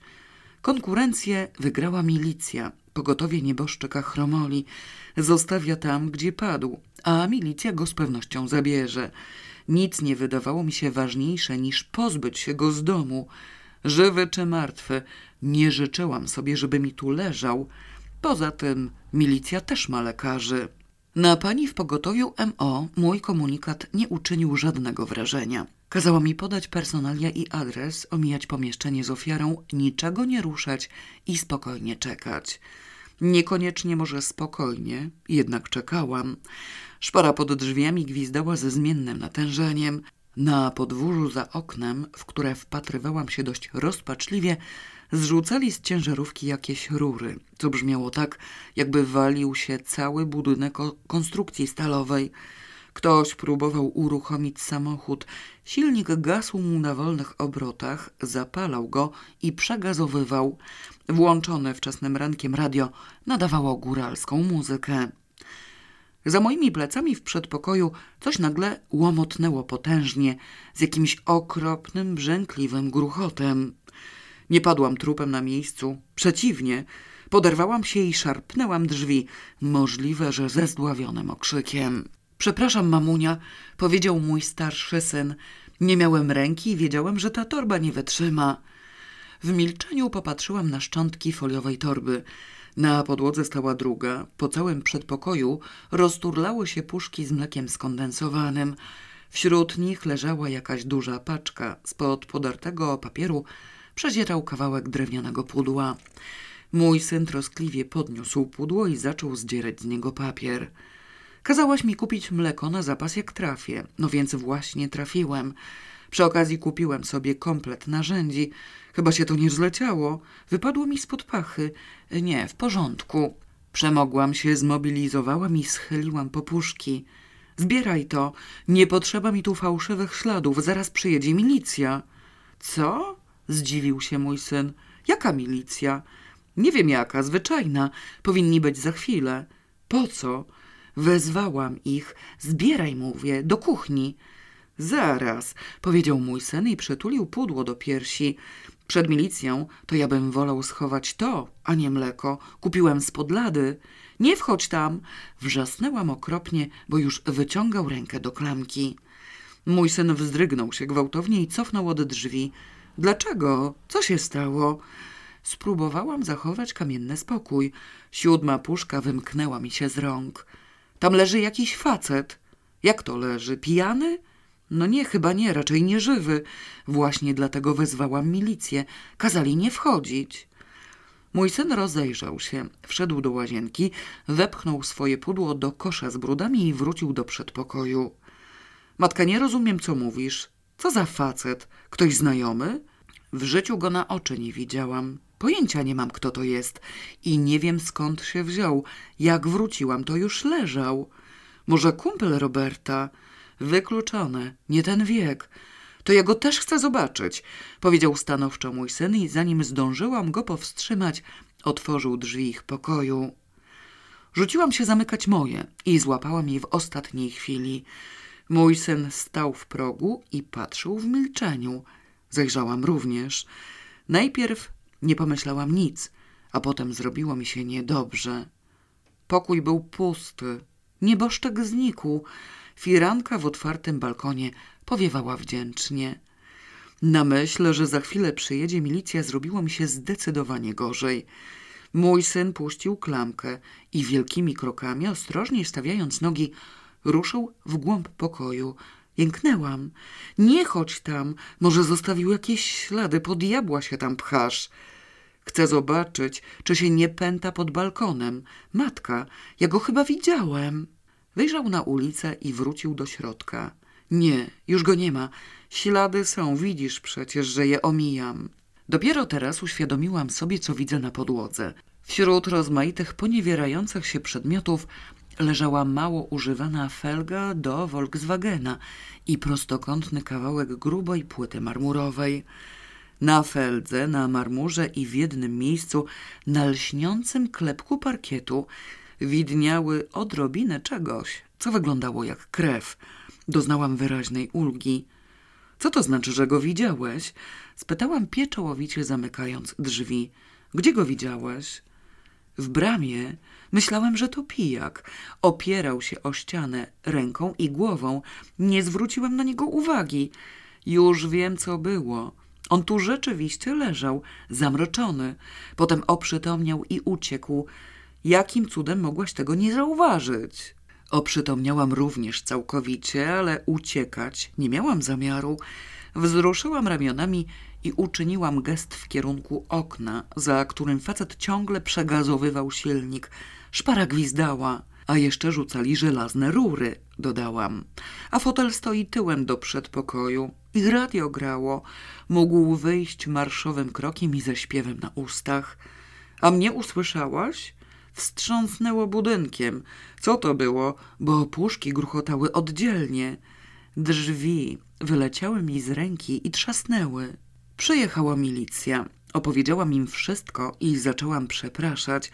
Konkurencję wygrała milicja. Pogotowie nieboszczyka chromoli. Zostawia tam, gdzie padł, a milicja go z pewnością zabierze. Nic nie wydawało mi się ważniejsze niż pozbyć się go z domu. Żywy czy martwy, nie życzyłam sobie, żeby mi tu leżał. Poza tym milicja też ma lekarzy. Na pani w pogotowiu MO mój komunikat nie uczynił żadnego wrażenia. Kazała mi podać personalia i adres, omijać pomieszczenie z ofiarą, niczego nie ruszać i spokojnie czekać. Niekoniecznie może spokojnie, jednak czekałam. Szpara pod drzwiami gwizdała ze zmiennym natężeniem. Na podwórzu za oknem, w które wpatrywałam się dość rozpaczliwie, zrzucali z ciężarówki jakieś rury, co brzmiało tak, jakby walił się cały budynek konstrukcji stalowej. Ktoś próbował uruchomić samochód. Silnik gasł mu na wolnych obrotach, zapalał go i przegazowywał. Włączone wczesnym rankiem radio nadawało góralską muzykę. Za moimi plecami w przedpokoju coś nagle łomotnęło potężnie, z jakimś okropnym, brzękliwym gruchotem. Nie padłam trupem na miejscu. Przeciwnie, poderwałam się i szarpnęłam drzwi, możliwe, że ze zdławionym okrzykiem. Przepraszam, mamunia, powiedział mój starszy syn. Nie miałem ręki i wiedziałem, że ta torba nie wytrzyma. W milczeniu popatrzyłam na szczątki foliowej torby. Na podłodze stała druga. Po całym przedpokoju rozturlały się puszki z mlekiem skondensowanym. Wśród nich leżała jakaś duża paczka. Spod podartego papieru przezierał kawałek drewnianego pudła. Mój syn troskliwie podniósł pudło i zaczął zdzierać z niego papier. Kazałaś mi kupić mleko na zapas jak trafię, no więc właśnie trafiłem. Przy okazji kupiłem sobie komplet narzędzi. Chyba się to nie zleciało. Wypadło mi spod pachy. Nie, w porządku. Przemogłam się, zmobilizowałam i schyliłam popuszki. Zbieraj to. Nie potrzeba mi tu fałszywych śladów. Zaraz przyjedzie milicja. Co? Zdziwił się mój syn. Jaka milicja? Nie wiem jaka, zwyczajna. Powinni być za chwilę. Po co? Wezwałam ich. Zbieraj, mówię, do kuchni. Zaraz, powiedział mój syn i przytulił pudło do piersi. Przed milicją to ja bym wolał schować to, a nie mleko. Kupiłem spod lady. Nie wchodź tam! Wrzasnęłam okropnie, bo już wyciągał rękę do klamki. Mój syn wzdrygnął się gwałtownie i cofnął od drzwi. Dlaczego? Co się stało? Spróbowałam zachować kamienny spokój. Siódma puszka wymknęła mi się z rąk. Tam leży jakiś facet. Jak to leży? Pijany? No nie, chyba nie, raczej nieżywy. Właśnie dlatego wezwałam milicję. Kazali nie wchodzić. Mój syn rozejrzał się, wszedł do łazienki, wepchnął swoje pudło do kosza z brudami i wrócił do przedpokoju. Matka, nie rozumiem, co mówisz. Co za facet? Ktoś znajomy? W życiu go na oczy nie widziałam. Pojęcia nie mam, kto to jest i nie wiem, skąd się wziął. Jak wróciłam, to już leżał. Może kumpel Roberta? Wykluczone, nie ten wiek. To ja go też chcę zobaczyć, powiedział stanowczo mój syn i zanim zdążyłam go powstrzymać, otworzył drzwi ich pokoju. Rzuciłam się zamykać moje i złapałam je w ostatniej chwili. Mój syn stał w progu i patrzył w milczeniu. Zajrzałam również. Najpierw nie pomyślałam nic, a potem zrobiło mi się niedobrze. Pokój był pusty. Nieboszczek znikł. Firanka w otwartym balkonie powiewała wdzięcznie. Na myśl, że za chwilę przyjedzie milicja, zrobiło mi się zdecydowanie gorzej. Mój syn puścił klamkę i wielkimi krokami, ostrożnie stawiając nogi, ruszył w głąb pokoju. Jęknęłam. Nie chodź tam, może zostawił jakieś ślady, po diabła się tam pchasz. Chcę zobaczyć, czy się nie pęta pod balkonem. Matka, ja go chyba widziałem. Wyjrzał na ulicę i wrócił do środka. Nie, już go nie ma. Ślady są, widzisz przecież, że je omijam. Dopiero teraz uświadomiłam sobie, co widzę na podłodze. Wśród rozmaitych poniewierających się przedmiotów leżała mało używana felga do Volkswagena i prostokątny kawałek grubej płyty marmurowej. Na feldze, na marmurze i w jednym miejscu, na lśniącym klepku parkietu, widniały odrobinę czegoś, co wyglądało jak krew. Doznałam wyraźnej ulgi. Co to znaczy, że go widziałeś? Spytałam pieczołowicie, zamykając drzwi. Gdzie go widziałeś? W bramie. Myślałem, że to pijak. Opierał się o ścianę ręką i głową. Nie zwróciłem na niego uwagi. Już wiem, co było. On tu rzeczywiście leżał, zamroczony. Potem oprzytomniał i uciekł. Jakim cudem mogłaś tego nie zauważyć? Oprzytomniałam również całkowicie, ale uciekać nie miałam zamiaru. Wzruszyłam ramionami i uczyniłam gest w kierunku okna, za którym facet ciągle przegazowywał silnik. Szpara gwizdała, a jeszcze rzucali żelazne rury, dodałam. A fotel stoi tyłem do przedpokoju i radio grało. Mógł wyjść marszowym krokiem i ze śpiewem na ustach. A mnie usłyszałaś? Wstrząsnęło budynkiem. Co to było? Bo puszki gruchotały oddzielnie. Drzwi wyleciały mi z ręki i trzasnęły. Przyjechała milicja. Opowiedziałam im wszystko i zaczęłam przepraszać.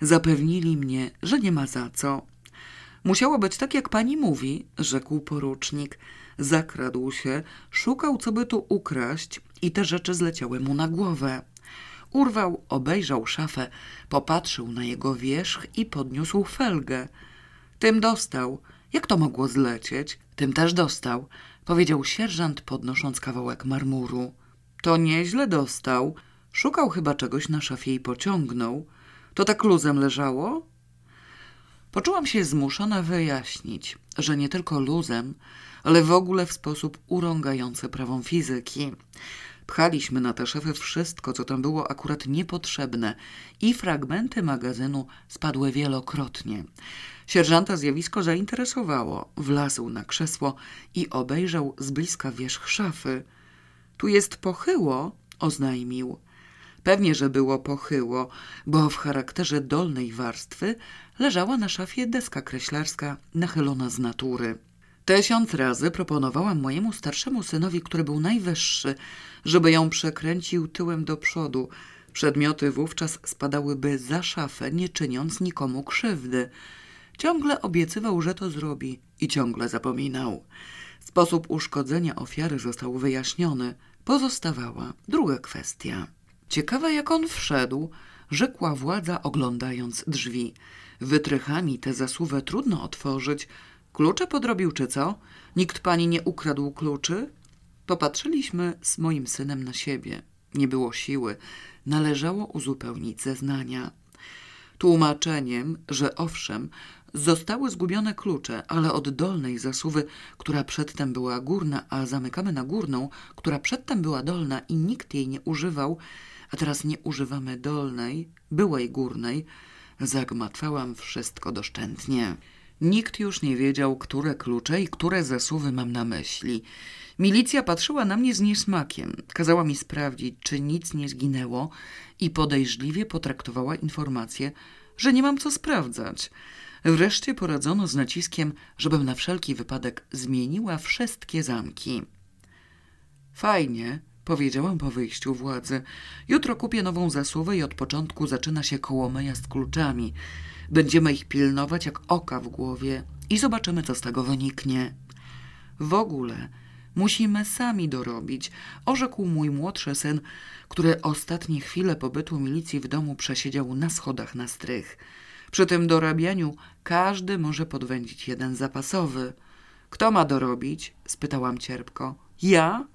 Zapewnili mnie, że nie ma za co. Musiało być tak, jak pani mówi, rzekł porucznik. Zakradł się, szukał, co by tu ukraść i te rzeczy zleciały mu na głowę. Urwał, obejrzał szafę, popatrzył na jego wierzch i podniósł felgę. Tym dostał. Jak to mogło zlecieć? Tym też dostał, powiedział sierżant, podnosząc kawałek marmuru. To nieźle dostał. Szukał chyba czegoś na szafie i pociągnął. To tak luzem leżało? Poczułam się zmuszona wyjaśnić, że nie tylko luzem, ale w ogóle w sposób urągający prawom fizyki. Pchaliśmy na tę szafę wszystko, co tam było akurat niepotrzebne i fragmenty magazynu spadły wielokrotnie. Sierżanta zjawisko zainteresowało. Wlazł na krzesło i obejrzał z bliska wierzch szafy. Tu jest pochyło, oznajmił. Pewnie, że było pochyło, bo w charakterze dolnej warstwy leżała na szafie deska kreślarska nachylona z natury. Tysiąc razy proponowałam mojemu starszemu synowi, który był najwyższy, żeby ją przekręcił tyłem do przodu. Przedmioty wówczas spadałyby za szafę, nie czyniąc nikomu krzywdy. Ciągle obiecywał, że to zrobi i ciągle zapominał. Sposób uszkodzenia ofiary został wyjaśniony. Pozostawała druga kwestia. Ciekawe jak on wszedł, rzekła władza oglądając drzwi. Wytrychami tę zasuwę trudno otworzyć. Klucze podrobił czy co? Nikt pani nie ukradł kluczy? Popatrzyliśmy z moim synem na siebie. Nie było siły. Należało uzupełnić zeznania. Tłumaczeniem, że owszem, zostały zgubione klucze, ale od dolnej zasuwy, która przedtem była górna, a zamykamy na górną, która przedtem była dolna i nikt jej nie używał, a teraz nie używamy dolnej, byłej górnej, zagmatwałam wszystko doszczętnie. Nikt już nie wiedział, które klucze i które zasuwy mam na myśli. Milicja patrzyła na mnie z niesmakiem. Kazała mi sprawdzić, czy nic nie zginęło i podejrzliwie potraktowała informację, że nie mam co sprawdzać. Wreszcie poradzono z naciskiem, żebym na wszelki wypadek zmieniła wszystkie zamki. Fajnie, powiedziałam po wyjściu władzy. Jutro kupię nową zasuwę i od początku zaczyna się kołomeja z kluczami. Będziemy ich pilnować jak oka w głowie i zobaczymy, co z tego wyniknie. W ogóle musimy sami dorobić, orzekł mój młodszy syn, który ostatnie chwile pobytu milicji w domu przesiedział na schodach na strych. Przy tym dorabianiu każdy może podwędzić jeden zapasowy. Kto ma dorobić? spytałam cierpko. Ja?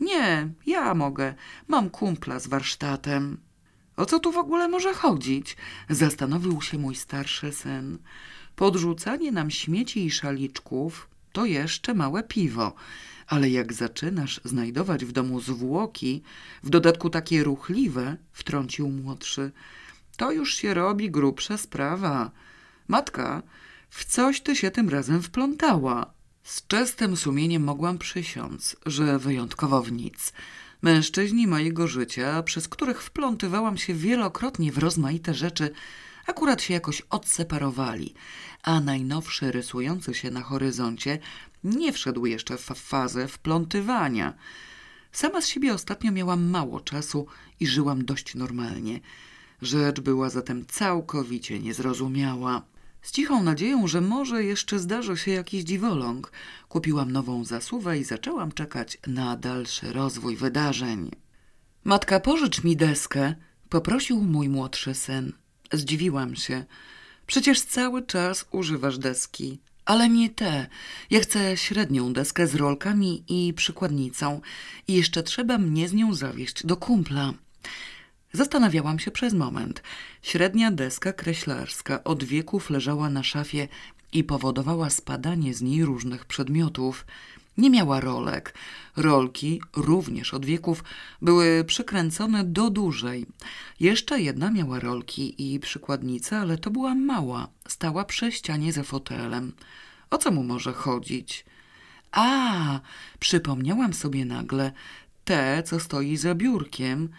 Nie, ja mogę. Mam kumpla z warsztatem. O co tu w ogóle może chodzić? Zastanowił się mój starszy syn. Podrzucanie nam śmieci i szaliczków to jeszcze małe piwo, ale jak zaczynasz znajdować w domu zwłoki, w dodatku takie ruchliwe, wtrącił młodszy, to już się robi grubsza sprawa. Matka, w coś ty się tym razem wplątała. Z czystym sumieniem mogłam przysiąc, że wyjątkowo w nic. Mężczyźni mojego życia, przez których wplątywałam się wielokrotnie w rozmaite rzeczy, akurat się jakoś odseparowali, a najnowszy rysujący się na horyzoncie nie wszedł jeszcze w fazę wplątywania. Sama z siebie ostatnio miałam mało czasu i żyłam dość normalnie. Rzecz była zatem całkowicie niezrozumiała. Z cichą nadzieją, że może jeszcze zdarzy się jakiś dziwoląg, kupiłam nową zasuwę i zaczęłam czekać na dalszy rozwój wydarzeń. Matka, pożycz mi deskę, poprosił mój młodszy syn. Zdziwiłam się. Przecież cały czas używasz deski. Ale nie te. Ja chcę średnią deskę z rolkami i przykładnicą. I jeszcze trzeba mnie z nią zawieźć do kumpla. Zastanawiałam się przez moment. Średnia deska kreślarska od wieków leżała na szafie i powodowała spadanie z niej różnych przedmiotów. Nie miała rolek. Rolki, również od wieków, były przykręcone do dużej. Jeszcze jedna miała rolki i przykładnicę, ale to była mała. Stała przy ścianie za fotelem. O co mu może chodzić? A, przypomniałam sobie nagle. Te, co stoi za biurkiem –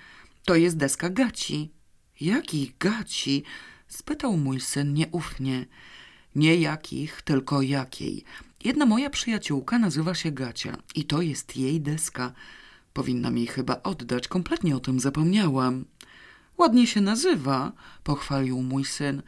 to jest deska gaci. Jakich gaci? spytał mój syn nieufnie. Nie jakich, tylko jakiej. Jedna moja przyjaciółka nazywa się Gacia i to jest jej deska. Powinnam jej chyba oddać, kompletnie o tym zapomniałam. Ładnie się nazywa, pochwalił mój syn.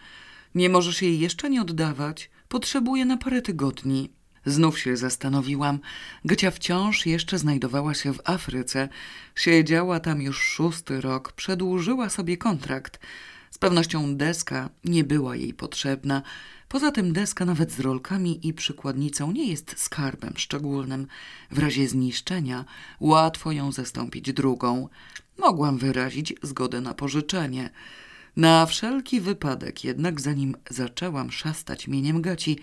Nie możesz jej jeszcze nie oddawać. Potrzebuję na parę tygodni. Znów się zastanowiłam. Gycia wciąż jeszcze znajdowała się w Afryce. Siedziała tam już szósty rok, przedłużyła sobie kontrakt. Z pewnością deska nie była jej potrzebna. Poza tym deska nawet z rolkami i przykładnicą nie jest skarbem szczególnym. W razie zniszczenia łatwo ją zastąpić drugą. Mogłam wyrazić zgodę na pożyczenie. Na wszelki wypadek jednak zanim zaczęłam szastać mieniem gaci,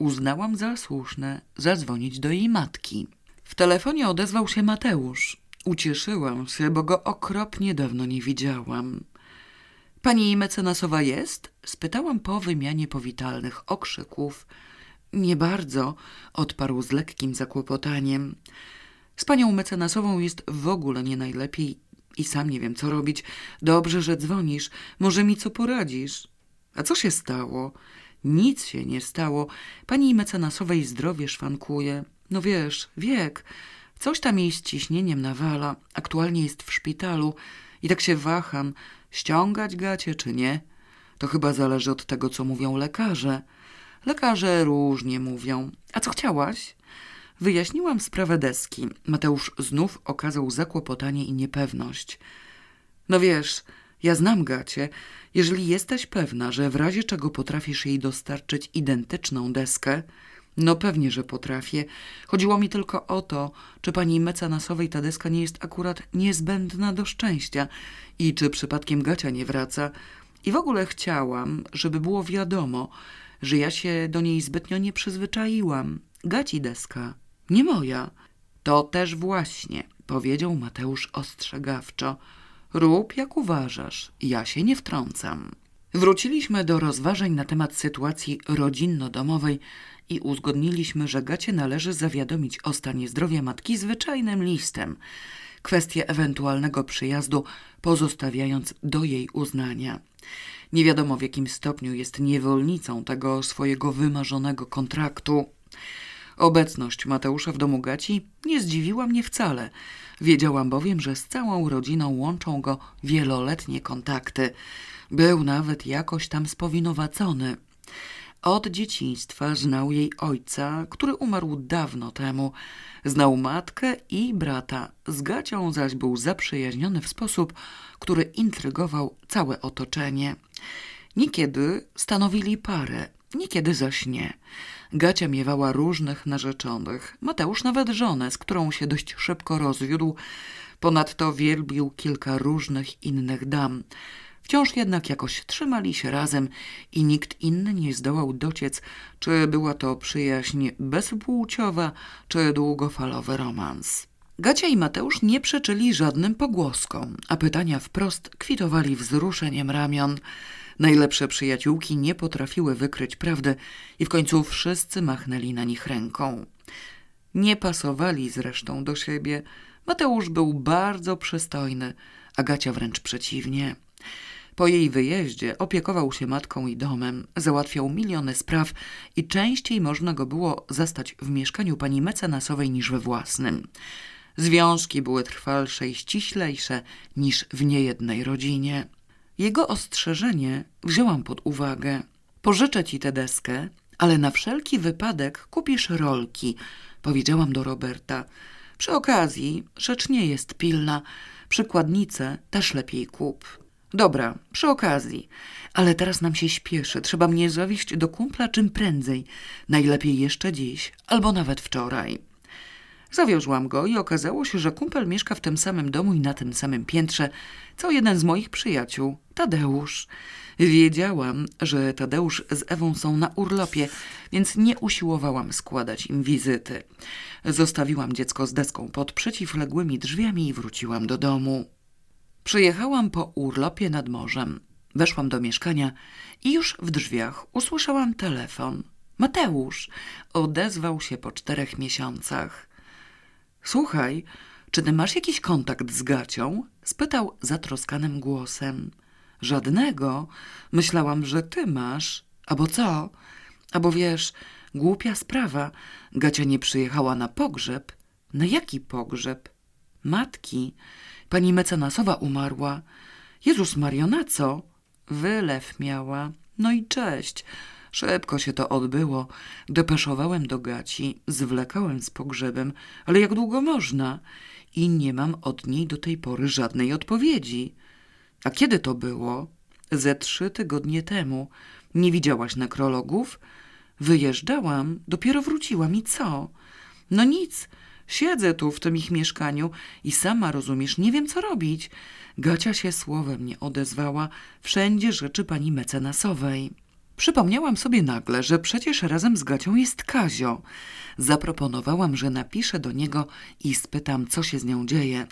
uznałam za słuszne zadzwonić do jej matki. W telefonie odezwał się Mateusz. Ucieszyłam się, bo go okropnie dawno nie widziałam. Pani mecenasowa jest? Spytałam po wymianie powitalnych okrzyków. Nie bardzo, odparł z lekkim zakłopotaniem. Z panią mecenasową jest w ogóle nie najlepiej i sam nie wiem, co robić. Dobrze, że dzwonisz. Może mi co poradzisz? A co się stało? Nic się nie stało. Pani mecenasowej zdrowie szwankuje. No wiesz, wiek. Coś tam jej z ciśnieniem nawala. Aktualnie jest w szpitalu. I tak się waham, ściągać gacie czy nie. To chyba zależy od tego, co mówią lekarze. Lekarze różnie mówią. A co chciałaś? Wyjaśniłam sprawę deski. Mateusz znów okazał zakłopotanie i niepewność. No wiesz, ja znam Gacie. Jeżeli jesteś pewna, że w razie czego potrafisz jej dostarczyć identyczną deskę, no pewnie, że potrafię. Chodziło mi tylko o to, czy pani mecenasowej ta deska nie jest akurat niezbędna do szczęścia i czy przypadkiem Gacia nie wraca. I w ogóle chciałam, żeby było wiadomo, że ja się do niej zbytnio nie przyzwyczaiłam. Gaci deska, nie moja. To też właśnie, powiedział Mateusz ostrzegawczo. Rób jak uważasz, ja się nie wtrącam. Wróciliśmy do rozważań na temat sytuacji rodzinno-domowej i uzgodniliśmy, że Gacie należy zawiadomić o stanie zdrowia matki zwyczajnym listem. Kwestię ewentualnego przyjazdu pozostawiając do jej uznania. Nie wiadomo w jakim stopniu jest niewolnicą tego swojego wymarzonego kontraktu. Obecność Mateusza w domu Gaci nie zdziwiła mnie wcale. Wiedziałam bowiem, że z całą rodziną łączą go wieloletnie kontakty. Był nawet jakoś tam spowinowacony. Od dzieciństwa znał jej ojca, który umarł dawno temu. Znał matkę i brata. Z Gacią zaś był zaprzyjaźniony w sposób, który intrygował całe otoczenie. Niekiedy stanowili parę, niekiedy zaś nie. Gacia miewała różnych narzeczonych. Mateusz nawet żonę, z którą się dość szybko rozwiódł. Ponadto wielbił kilka różnych innych dam. Wciąż jednak jakoś trzymali się razem i nikt inny nie zdołał dociec, czy była to przyjaźń bezpłciowa, czy długofalowy romans. Gacia i Mateusz nie przeczyli żadnym pogłoskom, a pytania wprost kwitowali wzruszeniem ramion. Najlepsze przyjaciółki nie potrafiły wykryć prawdy i w końcu wszyscy machnęli na nich ręką. Nie pasowali zresztą do siebie. Mateusz był bardzo przystojny, a Gacia wręcz przeciwnie. Po jej wyjeździe opiekował się matką i domem, załatwiał miliony spraw i częściej można go było zastać w mieszkaniu pani mecenasowej niż we własnym. Związki były trwalsze i ściślejsze niż w niejednej rodzinie. Jego ostrzeżenie wzięłam pod uwagę. Pożyczę ci tę deskę, ale na wszelki wypadek kupisz rolki, powiedziałam do Roberta. Przy okazji, rzecz nie jest pilna. Przykładnicę też lepiej kup. Dobra, przy okazji. Ale teraz nam się śpieszy. Trzeba mnie zawieźć do kumpla czym prędzej. Najlepiej jeszcze dziś, albo nawet wczoraj. Zawiozłam go i okazało się, że kumpel mieszka w tym samym domu i na tym samym piętrze, co jeden z moich przyjaciół, Tadeusz. Wiedziałam, że Tadeusz z Ewą są na urlopie, więc nie usiłowałam składać im wizyty. Zostawiłam dziecko z deską pod przeciwległymi drzwiami i wróciłam do domu. Przyjechałam po urlopie nad morzem. Weszłam do mieszkania i już w drzwiach usłyszałam telefon. Mateusz odezwał się po czterech miesiącach. Słuchaj, czy ty masz jakiś kontakt z Gacią? spytał zatroskanym głosem. Żadnego. Myślałam, że ty masz. Albo co? Albo wiesz, głupia sprawa. Gacia nie przyjechała na pogrzeb. Na jaki pogrzeb? Matki. Pani mecenasowa umarła. Jezus Mario, na co? Wylew miała. No i cześć. Szybko się to odbyło. Depeszowałem do gaci, zwlekałem z pogrzebem, ale jak długo można? I nie mam od niej do tej pory żadnej odpowiedzi. A kiedy to było? Ze trzy tygodnie temu. Nie widziałaś nekrologów? Wyjeżdżałam, dopiero wróciłam i co? No nic, siedzę tu w tym ich mieszkaniu i sama rozumiesz, nie wiem co robić. Gacia się słowem nie odezwała, wszędzie rzeczy pani mecenasowej. Przypomniałam sobie nagle, że przecież razem z Gacią jest Kazio. Zaproponowałam, że napiszę do niego i spytam, co się z nią dzieje.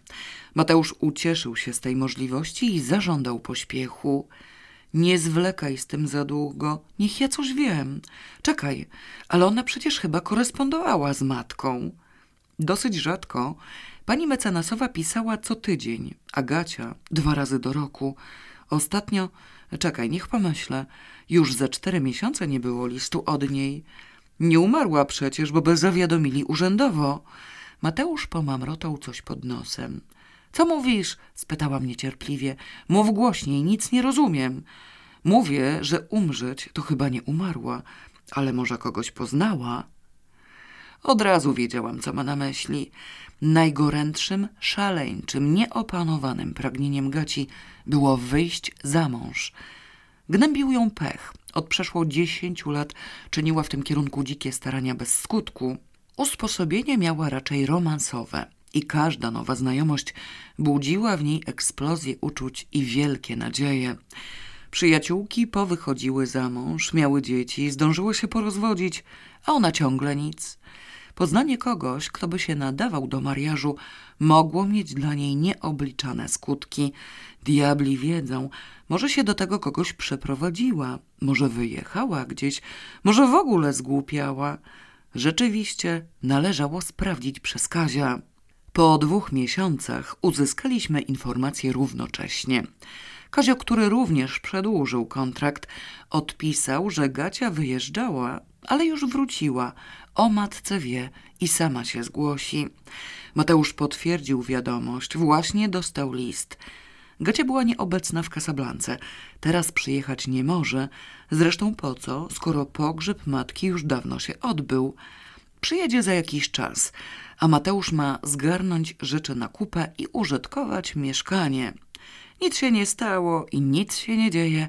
Mateusz ucieszył się z tej możliwości i zażądał pośpiechu. Nie zwlekaj z tym za długo, niech ja coś wiem. Czekaj, ale ona przecież chyba korespondowała z matką. Dosyć rzadko pani mecenasowa pisała co tydzień, a Gacia dwa razy do roku. Ostatnio, czekaj, niech pomyślę, już za cztery miesiące nie było listu od niej. Nie umarła przecież, bo by zawiadomili urzędowo. Mateusz pomamrotał coś pod nosem. Co mówisz? spytała mnie cierpliwie. Mów głośniej, nic nie rozumiem. Mówię, że umrzeć to chyba nie umarła, ale może kogoś poznała. Od razu wiedziałam, co ma na myśli. Najgorętszym, szaleńczym, nieopanowanym pragnieniem Gaci było wyjść za mąż. Gnębił ją pech. Od przeszło dziesięciu lat czyniła w tym kierunku dzikie starania bez skutku. Usposobienie miała raczej romansowe i każda nowa znajomość budziła w niej eksplozję uczuć i wielkie nadzieje. Przyjaciółki powychodziły za mąż, miały dzieci, zdążyły się porozwodzić, a ona ciągle nic. Poznanie kogoś, kto by się nadawał do mariażu, mogło mieć dla niej nieobliczane skutki. Diabli wiedzą, może się do tego kogoś przeprowadziła, może wyjechała gdzieś, może w ogóle zgłupiała. Rzeczywiście należało sprawdzić przez Kazia. Po dwóch miesiącach uzyskaliśmy informacje równocześnie. Kazio, który również przedłużył kontrakt, odpisał, że Gacia wyjeżdżała, ale już wróciła. O matce wie i sama się zgłosi. Mateusz potwierdził wiadomość. Właśnie dostał list. Gacia była nieobecna w Kasablance. Teraz przyjechać nie może. Zresztą po co, skoro pogrzeb matki już dawno się odbył. Przyjedzie za jakiś czas, a Mateusz ma zgarnąć rzeczy na kupę i użytkować mieszkanie. Nic się nie stało i nic się nie dzieje.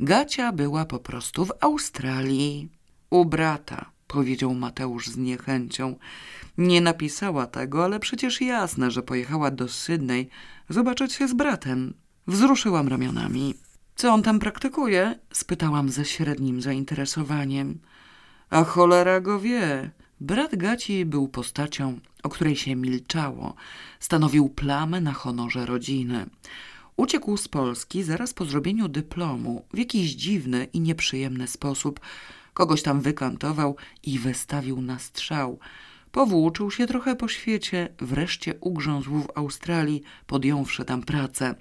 Gacia była po prostu w Australii. U brata, powiedział Mateusz z niechęcią. Nie napisała tego, ale przecież jasne, że pojechała do Sydney zobaczyć się z bratem. Wzruszyłam ramionami. Co on tam praktykuje? spytałam ze średnim zainteresowaniem. A cholera go wie. Brat Gaci był postacią, o której się milczało. Stanowił plamę na honorze rodziny. Uciekł z Polski zaraz po zrobieniu dyplomu w jakiś dziwny i nieprzyjemny sposób. Kogoś tam wykantował i wystawił na strzał. Powłóczył się trochę po świecie, wreszcie ugrzązł w Australii, podjąwszy tam pracę.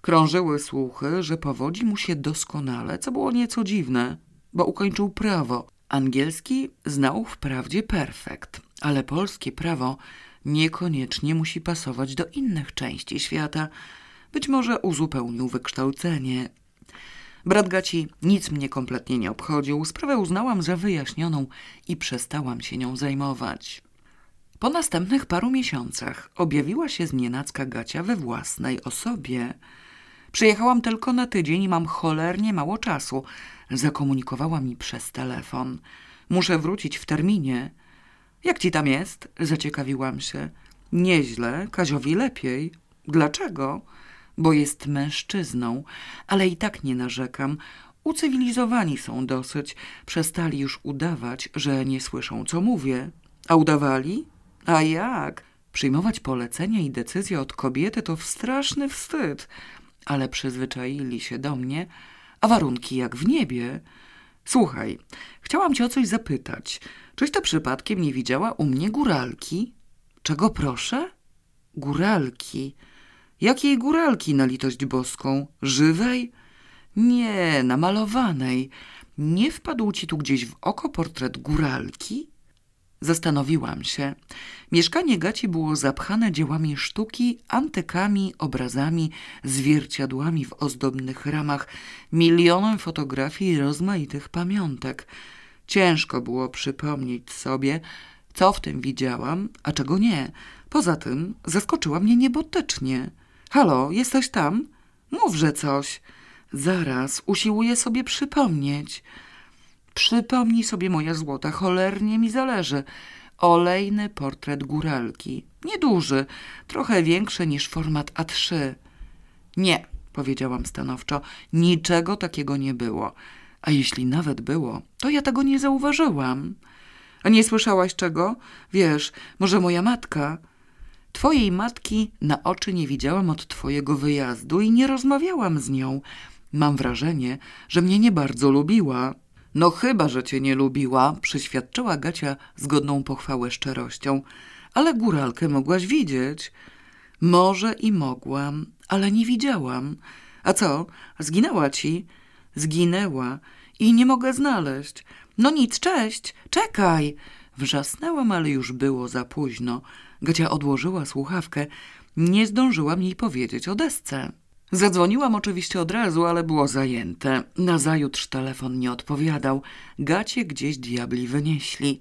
Krążyły słuchy, że powodzi mu się doskonale, co było nieco dziwne, bo ukończył prawo. Angielski znał wprawdzie perfekt, ale polskie prawo niekoniecznie musi pasować do innych części świata – być może uzupełnił wykształcenie. Brat Gaci nic mnie kompletnie nie obchodził. Sprawę uznałam za wyjaśnioną i przestałam się nią zajmować. Po następnych paru miesiącach objawiła się znienacka Gacia we własnej osobie. Przyjechałam tylko na tydzień i mam cholernie mało czasu. Zakomunikowała mi przez telefon. Muszę wrócić w terminie. Jak ci tam jest? Zaciekawiłam się. Nieźle, Kaziowi lepiej. Dlaczego? Bo jest mężczyzną, ale i tak nie narzekam. Ucywilizowani są dosyć, przestali już udawać, że nie słyszą, co mówię. A udawali? A jak? Przyjmować polecenia i decyzje od kobiety to straszny wstyd, ale przyzwyczaili się do mnie, a warunki jak w niebie. Słuchaj, chciałam cię o coś zapytać. Czyś to przypadkiem nie widziała u mnie góralki? Czego proszę? Góralki. Jakiej góralki na litość boską? Żywej? Nie, namalowanej. Nie wpadł ci tu gdzieś w oko portret góralki? Zastanowiłam się. Mieszkanie Gaci było zapchane dziełami sztuki, antykami, obrazami, zwierciadłami w ozdobnych ramach, milionem fotografii i rozmaitych pamiątek. Ciężko było przypomnieć sobie, co w tym widziałam, a czego nie. Poza tym zaskoczyła mnie niebotycznie. Halo, jesteś tam? Mówże coś. Zaraz, usiłuję sobie przypomnieć. Przypomnij sobie, moja złota, cholernie mi zależy. Olejny portret góralki. Nieduży, trochę większy niż format A3. Nie, powiedziałam stanowczo, niczego takiego nie było. A jeśli nawet było, to ja tego nie zauważyłam. A nie słyszałaś czego? Wiesz, może moja matka... Twojej matki na oczy nie widziałam od twojego wyjazdu i nie rozmawiałam z nią. Mam wrażenie, że mnie nie bardzo lubiła. No chyba, że cię nie lubiła, przyświadczyła Gacia zgodną pochwałę szczerością. Ale góralkę mogłaś widzieć. Może i mogłam, ale nie widziałam. A co, zginęła ci? Zginęła i nie mogę znaleźć. No nic, cześć, czekaj. Wrzasnęłam, ale już było za późno. Gacia odłożyła słuchawkę. Nie zdążyłam jej powiedzieć o desce. Zadzwoniłam oczywiście od razu, ale było zajęte. Nazajutrz telefon nie odpowiadał. Gacie gdzieś diabli wynieśli.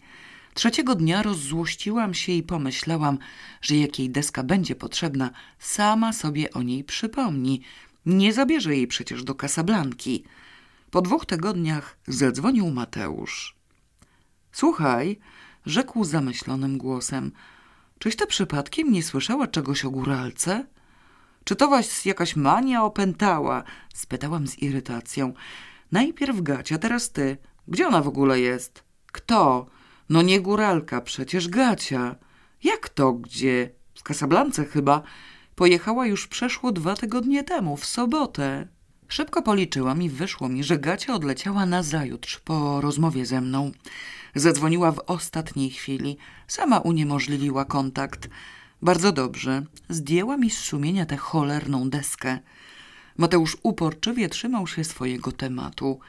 Trzeciego dnia rozzłościłam się i pomyślałam, że jak jej deska będzie potrzebna, sama sobie o niej przypomni. Nie zabierze jej przecież do Kasablanki. Po dwóch tygodniach zadzwonił Mateusz. Słuchaj, rzekł zamyślonym głosem, czyś ty przypadkiem nie słyszała czegoś o góralce? Czy to was jakaś mania opętała? spytałam z irytacją. Najpierw Gacia, teraz ty. Gdzie ona w ogóle jest? Kto? No nie góralka, przecież Gacia. Jak to gdzie? W Kasablance chyba. Pojechała już przeszło dwa tygodnie temu, w sobotę. Szybko policzyłam i wyszło mi, że Gacia odleciała nazajutrz po rozmowie ze mną. Zadzwoniła w ostatniej chwili. Sama uniemożliwiła kontakt. Bardzo dobrze. Zdjęła mi z sumienia tę cholerną deskę. Mateusz uporczywie trzymał się swojego tematu.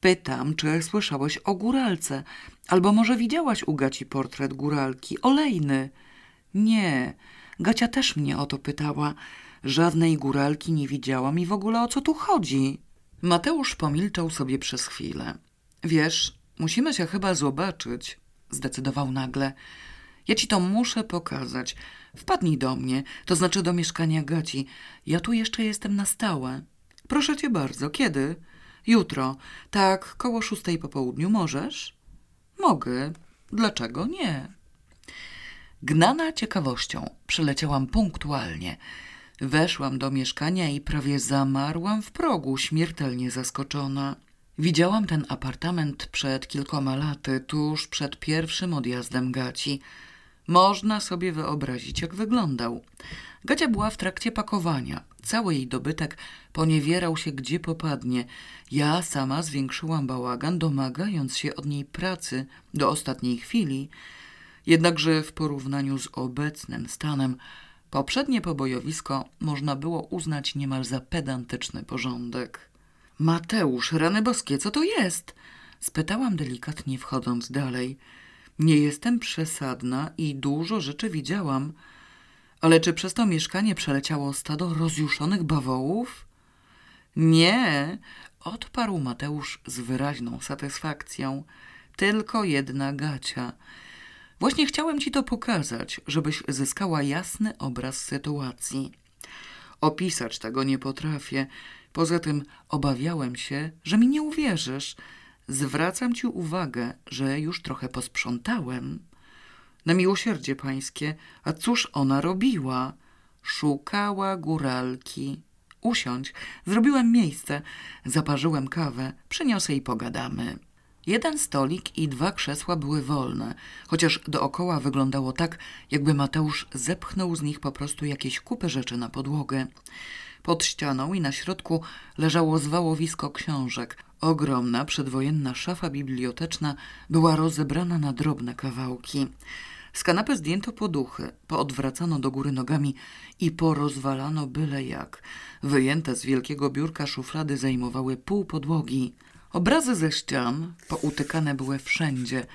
Pytam, czy słyszałeś o góralce, albo może widziałaś u Gaci portret góralki, olejny. Nie, Gacia też mnie o to pytała. Żadnej góralki nie widziałam i w ogóle o co tu chodzi? Mateusz pomilczał sobie przez chwilę. Wiesz, musimy się chyba zobaczyć, zdecydował nagle. Ja ci to muszę pokazać. Wpadnij do mnie, to znaczy do mieszkania Gaci. Ja tu jeszcze jestem na stałe. Proszę cię bardzo, kiedy? Jutro. Tak, koło szóstej po południu możesz? Mogę. Dlaczego nie? Gnana ciekawością przyleciałam punktualnie. Weszłam do mieszkania i prawie zamarłam w progu, śmiertelnie zaskoczona. Widziałam ten apartament przed kilkoma laty, tuż przed pierwszym odjazdem Gaci. Można sobie wyobrazić, jak wyglądał. Gacia była w trakcie pakowania. Cały jej dobytek poniewierał się gdzie popadnie. Ja sama zwiększyłam bałagan, domagając się od niej pracy do ostatniej chwili. Jednakże w porównaniu z obecnym stanem poprzednie pobojowisko można było uznać niemal za pedantyczny porządek. Mateusz, rany boskie, co to jest? Spytałam delikatnie, wchodząc dalej. Nie jestem przesadna i dużo rzeczy widziałam, ale czy przez to mieszkanie przeleciało stado rozjuszonych bawołów? Nie, odparł Mateusz z wyraźną satysfakcją. Tylko jedna gacia. Właśnie chciałem ci to pokazać, żebyś zyskała jasny obraz sytuacji. Opisać tego nie potrafię. Poza tym obawiałem się, że mi nie uwierzysz. Zwracam ci uwagę, że już trochę posprzątałem. Na miłosierdzie pańskie, a cóż ona robiła? Szukała góralki. Usiądź, zrobiłem miejsce, zaparzyłem kawę, przyniosę i pogadamy. Jeden stolik i dwa krzesła były wolne, chociaż dookoła wyglądało tak, jakby Mateusz zepchnął z nich po prostu jakieś kupy rzeczy na podłogę. Pod ścianą i na środku leżało zwałowisko książek. Ogromna, przedwojenna szafa biblioteczna była rozebrana na drobne kawałki. Z kanapy zdjęto poduchy, poodwracano do góry nogami i porozwalano byle jak. Wyjęte z wielkiego biurka szuflady zajmowały pół podłogi. Obrazy ze ścian poutykane były wszędzie.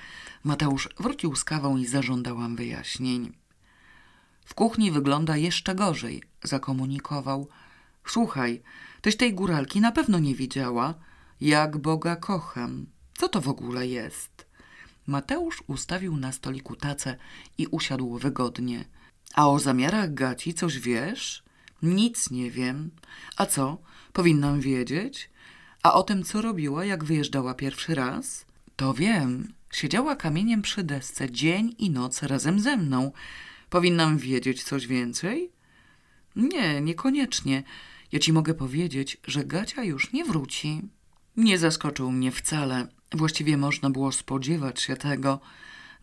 Mateusz wrócił z kawą i zażądałam wyjaśnień. W kuchni wygląda jeszcze gorzej, zakomunikował. Słuchaj, tyś tej góralki na pewno nie widziała. Jak Boga kocham. Co to w ogóle jest? Mateusz ustawił na stoliku tacę i usiadł wygodnie. A o zamiarach Gaci coś wiesz? Nic nie wiem. A co? Powinnam wiedzieć? A o tym, co robiła, jak wyjeżdżała pierwszy raz? To wiem. Siedziała kamieniem przy desce dzień i noc razem ze mną. Powinnam wiedzieć coś więcej? Nie, niekoniecznie. Ja ci mogę powiedzieć, że Gacia już nie wróci. Nie zaskoczył mnie wcale. Właściwie można było spodziewać się tego.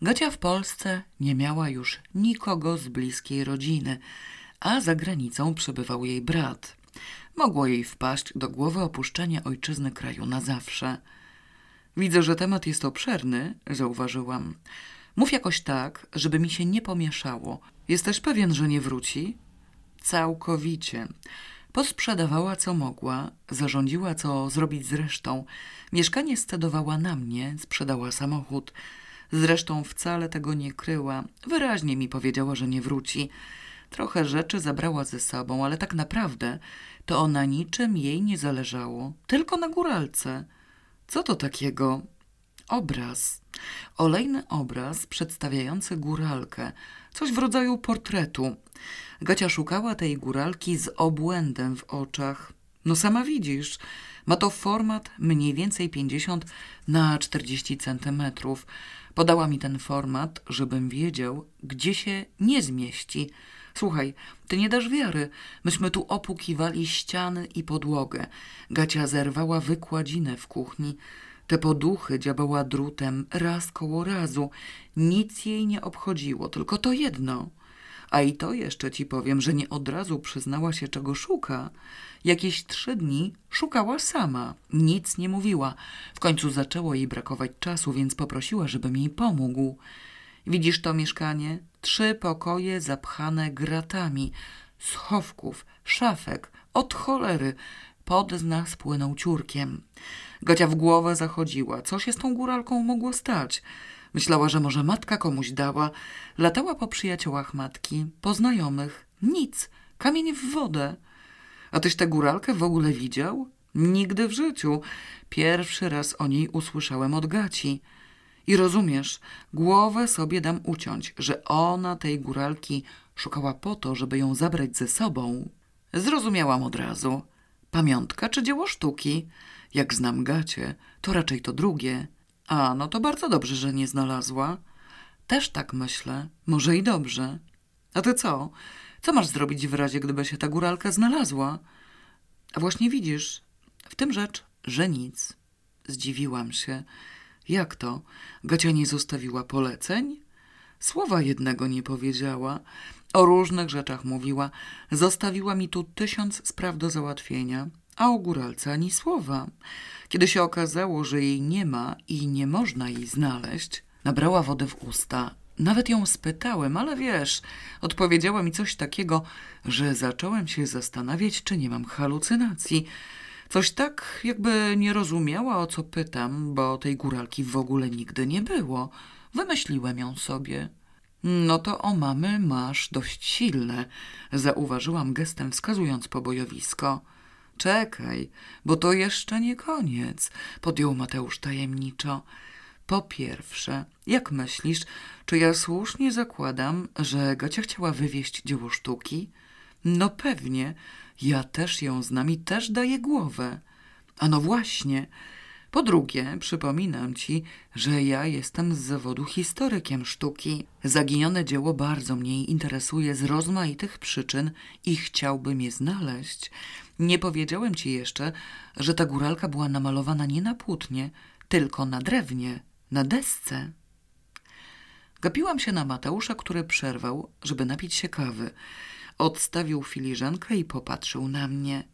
Gacia w Polsce nie miała już nikogo z bliskiej rodziny, a za granicą przebywał jej brat. Mogło jej wpaść do głowy opuszczenie ojczyzny kraju na zawsze. Widzę, że temat jest obszerny, zauważyłam. Mów jakoś tak, żeby mi się nie pomieszało. Jesteś pewien, że nie wróci? Całkowicie. Posprzedawała co mogła, zarządziła co zrobić z resztą. Mieszkanie scedowała na mnie, sprzedała samochód. Zresztą wcale tego nie kryła. Wyraźnie mi powiedziała, że nie wróci. Trochę rzeczy zabrała ze sobą, ale tak naprawdę to ona niczym jej nie zależało. Tylko na góralce. Co to takiego? Obraz. Olejny obraz przedstawiający góralkę. Coś w rodzaju portretu. Gacia szukała tej góralki z obłędem w oczach. No sama widzisz, ma to format mniej więcej 50 na 40 centymetrów. Podała mi ten format, żebym wiedział, gdzie się nie zmieści. Słuchaj, ty nie dasz wiary. Myśmy tu opukiwali ściany i podłogę. Gacia zerwała wykładzinę w kuchni. Te poduchy działała drutem raz koło razu. Nic jej nie obchodziło, tylko to jedno. A i to jeszcze ci powiem, że nie od razu przyznała się, czego szuka. Jakieś trzy dni szukała sama, nic nie mówiła. W końcu zaczęło jej brakować czasu, więc poprosiła, żebym jej pomógł. Widzisz to mieszkanie? Trzy pokoje zapchane gratami, schowków, szafek, od cholery. Pod nas płynął ciurkiem. Gacia w głowę zachodziła. Co się z tą góralką mogło stać? Myślała, że może matka komuś dała. Latała po przyjaciołach matki, po znajomych. Nic. Kamień w wodę. A tyś tę góralkę w ogóle widział? Nigdy w życiu. Pierwszy raz o niej usłyszałem od gaci. I rozumiesz, głowę sobie dam uciąć, że ona tej góralki szukała po to, żeby ją zabrać ze sobą. Zrozumiałam od razu. Pamiątka czy dzieło sztuki? Jak znam gacie, to raczej to drugie. A, no to bardzo dobrze, że nie znalazła. Też tak myślę. Może i dobrze. A ty co? Co masz zrobić w razie, gdyby się ta góralka znalazła? A właśnie widzisz, w tym rzecz, że nic. Zdziwiłam się. Jak to? Gacia nie zostawiła poleceń? Słowa jednego nie powiedziała. O różnych rzeczach mówiła. Zostawiła mi tu tysiąc spraw do załatwienia, a o góralce ani słowa. Kiedy się okazało, że jej nie ma i nie można jej znaleźć, nabrała wody w usta. Nawet ją spytałem, ale wiesz, odpowiedziała mi coś takiego, że zacząłem się zastanawiać, czy nie mam halucynacji. Coś tak, jakby nie rozumiała, o co pytam, bo tej góralki w ogóle nigdy nie było. Wymyśliłem ją sobie. No to o mamy masz dość silne, zauważyłam gestem wskazując pobojowisko. Czekaj, bo to jeszcze nie koniec, podjął Mateusz tajemniczo. Po pierwsze, jak myślisz, czy ja słusznie zakładam, że Gacia chciała wywieźć dzieło sztuki? No pewnie, ja też ją znam i też daję głowę. A no właśnie. Po drugie, przypominam ci, że ja jestem z zawodu historykiem sztuki. Zaginione dzieło bardzo mnie interesuje z rozmaitych przyczyn i chciałbym je znaleźć. Nie powiedziałem ci jeszcze, że ta góralka była namalowana nie na płótnie, tylko na drewnie, na desce. Gapiłam się na Mateusza, który przerwał, żeby napić się kawy. Odstawił filiżankę i popatrzył na mnie.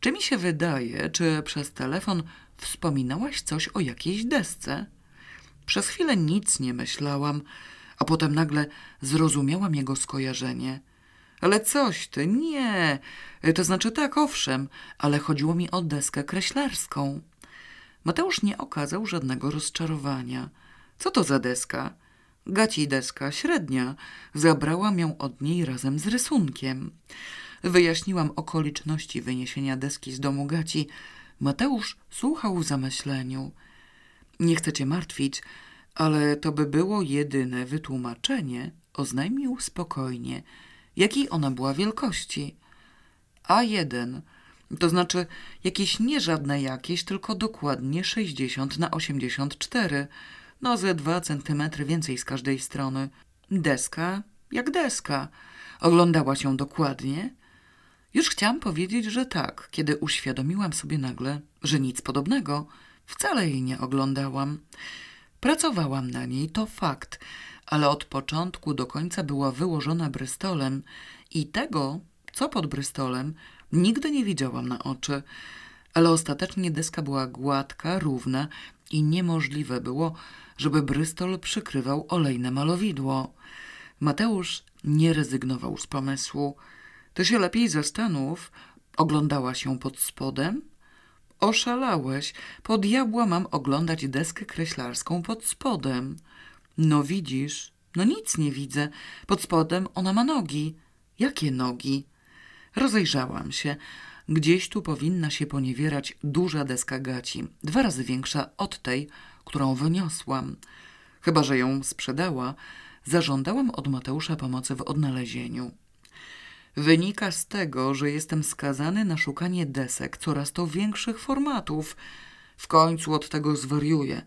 Czy mi się wydaje, czy przez telefon wspominałaś coś o jakiejś desce? Przez chwilę nic nie myślałam, a potem nagle zrozumiałam jego skojarzenie. Ale coś ty, nie. To znaczy tak, owszem, ale chodziło mi o deskę kreślarską. Mateusz nie okazał żadnego rozczarowania. Co to za deska? Gaci deska, średnia. Zabrałam ją od niej razem z rysunkiem. Wyjaśniłam okoliczności wyniesienia deski z domu Gaci. Mateusz słuchał w zamyśleniu. Nie chcę cię martwić, ale to by było jedyne wytłumaczenie, oznajmił spokojnie, jakiej ona była wielkości. A1, to znaczy jakieś nie żadne jakieś, tylko dokładnie 60 na 84 no ze dwa centymetry więcej z każdej strony. Deska jak deska. Oglądała się dokładnie? Już chciałam powiedzieć, że tak, kiedy uświadomiłam sobie nagle, że nic podobnego. Wcale jej nie oglądałam. Pracowałam na niej, to fakt, ale od początku do końca była wyłożona brystolem i tego, co pod brystolem, nigdy nie widziałam na oczy. Ale ostatecznie deska była gładka, równa i niemożliwe było, żeby Brystol przykrywał olejne malowidło. Mateusz nie rezygnował z pomysłu. Ty się lepiej zastanów. Oglądała się pod spodem? Oszalałeś. Po diabła mam oglądać deskę kreślarską pod spodem. No widzisz. No nic nie widzę. Pod spodem ona ma nogi. Jakie nogi? Rozejrzałam się, Gdzieś tu powinna się poniewierać duża deska gaci, dwa razy większa od tej, którą wyniosłam. Chyba, że ją sprzedała, zażądałam od Mateusza pomocy w odnalezieniu. Wynika z tego, że jestem skazany na szukanie desek coraz to większych formatów. W końcu od tego zwariuję.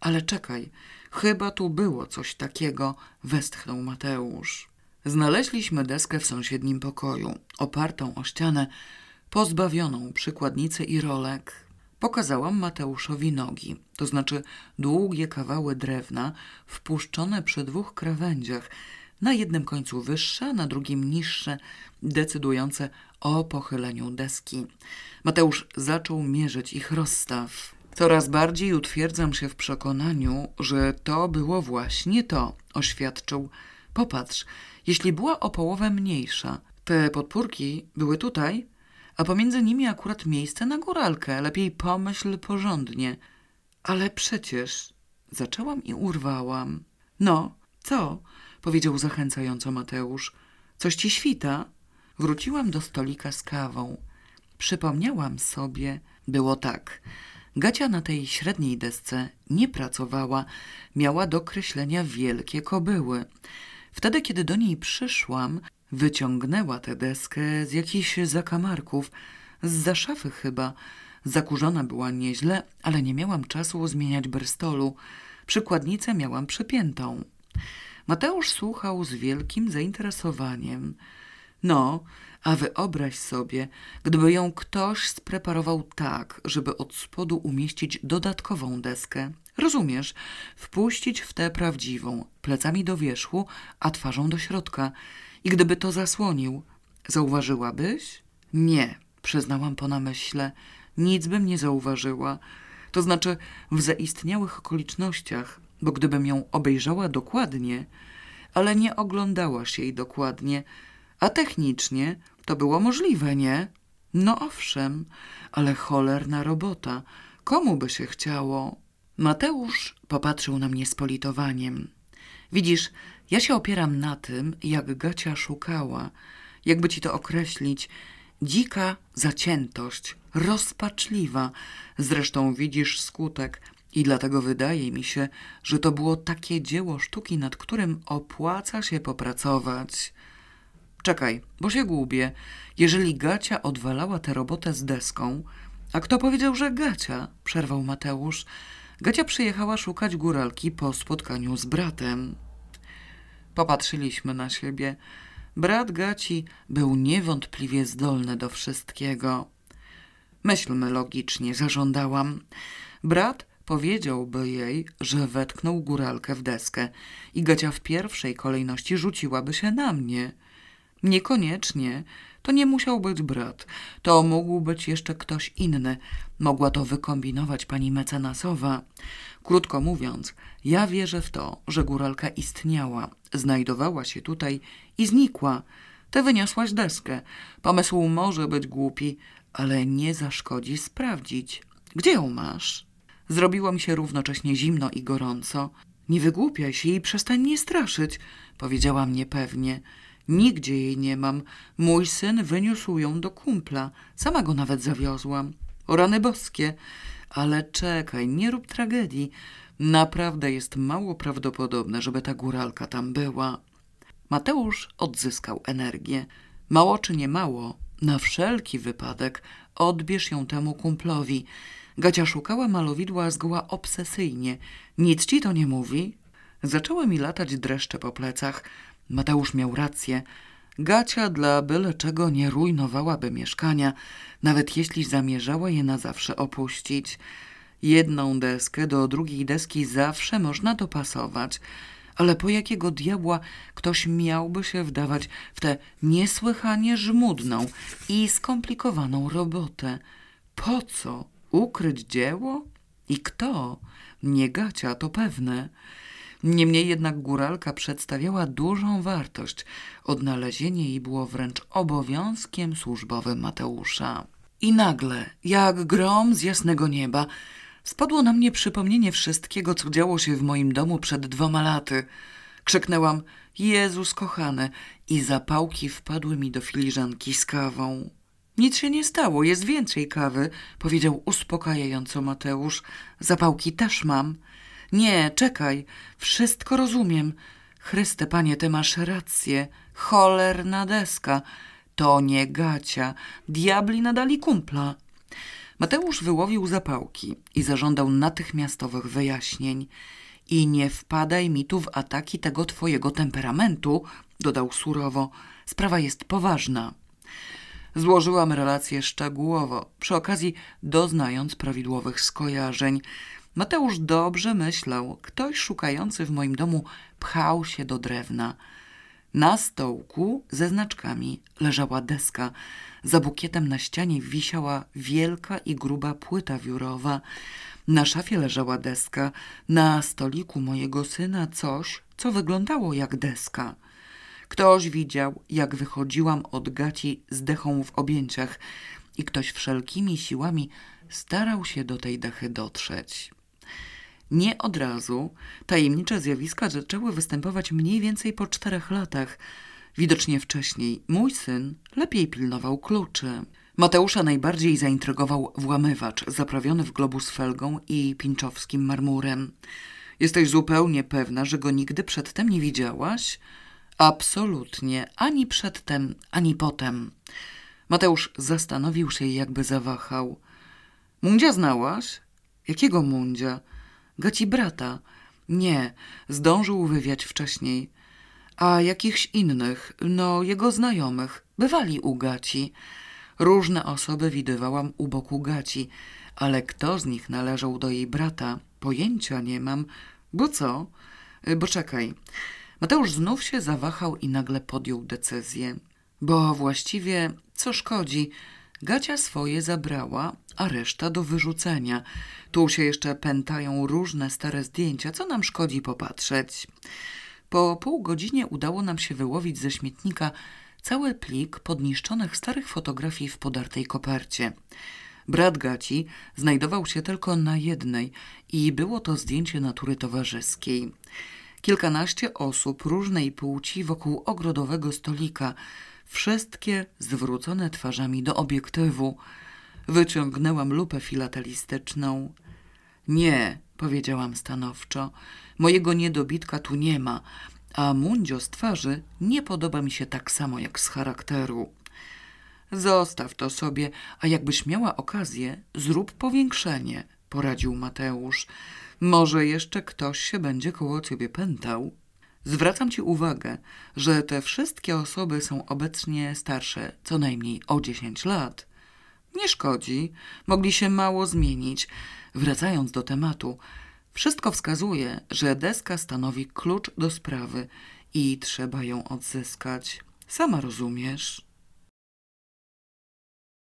Ale czekaj, chyba tu było coś takiego, westchnął Mateusz. Znaleźliśmy deskę w sąsiednim pokoju, opartą o ścianę, pozbawioną przykładnicy i rolek. Pokazałam Mateuszowi nogi, to znaczy długie kawały drewna wpuszczone przy dwóch krawędziach, na jednym końcu wyższe, na drugim niższe, decydujące o pochyleniu deski. Mateusz zaczął mierzyć ich rozstaw. Coraz bardziej utwierdzam się w przekonaniu, że to było właśnie to, oświadczył. Popatrz, jeśli była o połowę mniejsza, te podpórki były tutaj, a pomiędzy nimi akurat miejsce na góralkę. Lepiej pomyśl porządnie. Ale przecież... Zaczęłam i urwałam. No, co? Powiedział zachęcająco Mateusz. Coś ci świta? Wróciłam do stolika z kawą. Przypomniałam sobie... Było tak... Gacia na tej średniej desce nie pracowała, miała do kreślenia wielkie kobyły. Wtedy, kiedy do niej przyszłam, wyciągnęła tę deskę z jakichś zakamarków, z za szafy chyba. Zakurzona była nieźle, ale nie miałam czasu zmieniać brystolu. Przykładnicę miałam przypiętą. Mateusz słuchał z wielkim zainteresowaniem. No, a wyobraź sobie, gdyby ją ktoś spreparował tak, żeby od spodu umieścić dodatkową deskę. Rozumiesz? Wpuścić w tę prawdziwą, plecami do wierzchu, a twarzą do środka. I gdyby to zasłonił, zauważyłabyś? Nie, przyznałam po namyśle. Nic bym nie zauważyła. To znaczy w zaistniałych okolicznościach, bo gdybym ją obejrzała dokładnie, ale nie oglądałaś jej dokładnie, a technicznie to było możliwe, nie? No owszem, ale cholerna robota. Komu by się chciało? Mateusz popatrzył na mnie z politowaniem. Widzisz, ja się opieram na tym, jak Gacia szukała. Jakby ci to określić, dzika zaciętość, rozpaczliwa. Zresztą widzisz skutek i dlatego wydaje mi się, że to było takie dzieło sztuki, nad którym opłaca się popracować. Czekaj, bo się gubię. Jeżeli Gacia odwalała tę robotę z deską... A kto powiedział, że Gacia? Przerwał Mateusz. Gacia przyjechała szukać góralki po spotkaniu z bratem. Popatrzyliśmy na siebie. Brat Gaci był niewątpliwie zdolny do wszystkiego. Myślmy logicznie, zażądałam. Brat powiedziałby jej, że wetknął góralkę w deskę i Gacia w pierwszej kolejności rzuciłaby się na mnie. Niekoniecznie. To nie musiał być brat. To mógł być jeszcze ktoś inny. Mogła to wykombinować pani mecenasowa. Krótko mówiąc, ja wierzę w to, że góralka istniała, znajdowała się tutaj i znikła. Ty wyniosłaś deskę. Pomysł może być głupi, ale nie zaszkodzi sprawdzić. Gdzie ją masz? Zrobiło mi się równocześnie zimno i gorąco. Nie wygłupiaj się i przestań mnie straszyć, powiedziałam niepewnie. Nigdzie jej nie mam. Mój syn wyniósł ją do kumpla. Sama go nawet zawiozłam. O rany boskie. Ale czekaj, nie rób tragedii. Naprawdę jest mało prawdopodobne, żeby ta góralka tam była. Mateusz odzyskał energię. Mało czy nie mało, na wszelki wypadek odbierz ją temu kumplowi. Gacia szukała malowidła zgoła obsesyjnie. Nic ci to nie mówi? Zaczęły mi latać dreszcze po plecach. Mateusz miał rację. Gacia dla byle czego nie rujnowałaby mieszkania, nawet jeśli zamierzała je na zawsze opuścić. Jedną deskę do drugiej deski zawsze można dopasować, ale po jakiego diabła ktoś miałby się wdawać w tę niesłychanie żmudną i skomplikowaną robotę? Po co? Ukryć dzieło? I kto? Nie Gacia, to pewne. Niemniej jednak góralka przedstawiała dużą wartość. Odnalezienie jej było wręcz obowiązkiem służbowym Mateusza. I nagle, jak grom z jasnego nieba, spadło na mnie przypomnienie wszystkiego, co działo się w moim domu przed dwoma laty. Krzyknęłam, Jezus kochany, i zapałki wpadły mi do filiżanki z kawą. Nic się nie stało, jest więcej kawy, powiedział uspokajająco Mateusz. Zapałki też mam. Nie, czekaj, wszystko rozumiem. Chryste, panie, ty masz rację. Cholerna deska. To nie gacia. Diabli nadali kumpla. Mateusz wyłowił zapałki i zażądał natychmiastowych wyjaśnień. I nie wpadaj mi tu w ataki tego twojego temperamentu, dodał surowo. Sprawa jest poważna. Złożyłam relację szczegółowo, przy okazji doznając prawidłowych skojarzeń. Mateusz dobrze myślał. Ktoś szukający w moim domu pchał się do drewna. Na stołku ze znaczkami leżała deska. Za bukietem na ścianie wisiała wielka i gruba płyta wiórowa. Na szafie leżała deska. Na stoliku mojego syna coś, co wyglądało jak deska. Ktoś widział, jak wychodziłam od gaci z dechą w objęciach i ktoś wszelkimi siłami starał się do tej dechy dotrzeć. Nie od razu. Tajemnicze zjawiska zaczęły występować mniej więcej po czterech latach. Widocznie wcześniej mój syn lepiej pilnował kluczy. Mateusza najbardziej zaintrygował włamywacz zaprawiony w globus felgą i pinczowskim marmurem. Jesteś zupełnie pewna, że go nigdy przedtem nie widziałaś? Absolutnie, ani przedtem, ani potem. Mateusz zastanowił się i jakby zawahał. Mundzia znałaś? Jakiego mundzia? Gaci brata. Nie, zdążył wywiać wcześniej. A jakichś innych, no jego znajomych, bywali u Gaci. Różne osoby widywałam u boku Gaci, ale kto z nich należał do jej brata, pojęcia nie mam. Bo co? Bo czekaj. Mateusz znów się zawahał i nagle podjął decyzję. Bo właściwie co szkodzi, Gacia swoje zabrała, a reszta do wyrzucenia. Tu się jeszcze pętają różne stare zdjęcia, co nam szkodzi popatrzeć. Po pół godzinie udało nam się wyłowić ze śmietnika cały plik podniszczonych starych fotografii w podartej kopercie. Brat Gaci znajdował się tylko na jednej i było to zdjęcie natury towarzyskiej. Kilkanaście osób różnej płci wokół ogrodowego stolika, wszystkie zwrócone twarzami do obiektywu. Wyciągnęłam lupę filatelistyczną. Nie, powiedziałam stanowczo, mojego niedobitka tu nie ma, a mundzio z twarzy nie podoba mi się tak samo jak z charakteru. Zostaw to sobie, a jakbyś miała okazję, zrób powiększenie, poradził Mateusz. Może jeszcze ktoś się będzie koło ciebie pętał. Zwracam ci uwagę, że te wszystkie osoby są obecnie starsze co najmniej o 10 lat. Nie szkodzi, mogli się mało zmienić. Wracając do tematu, wszystko wskazuje, że deska stanowi klucz do sprawy i trzeba ją odzyskać. Sama rozumiesz.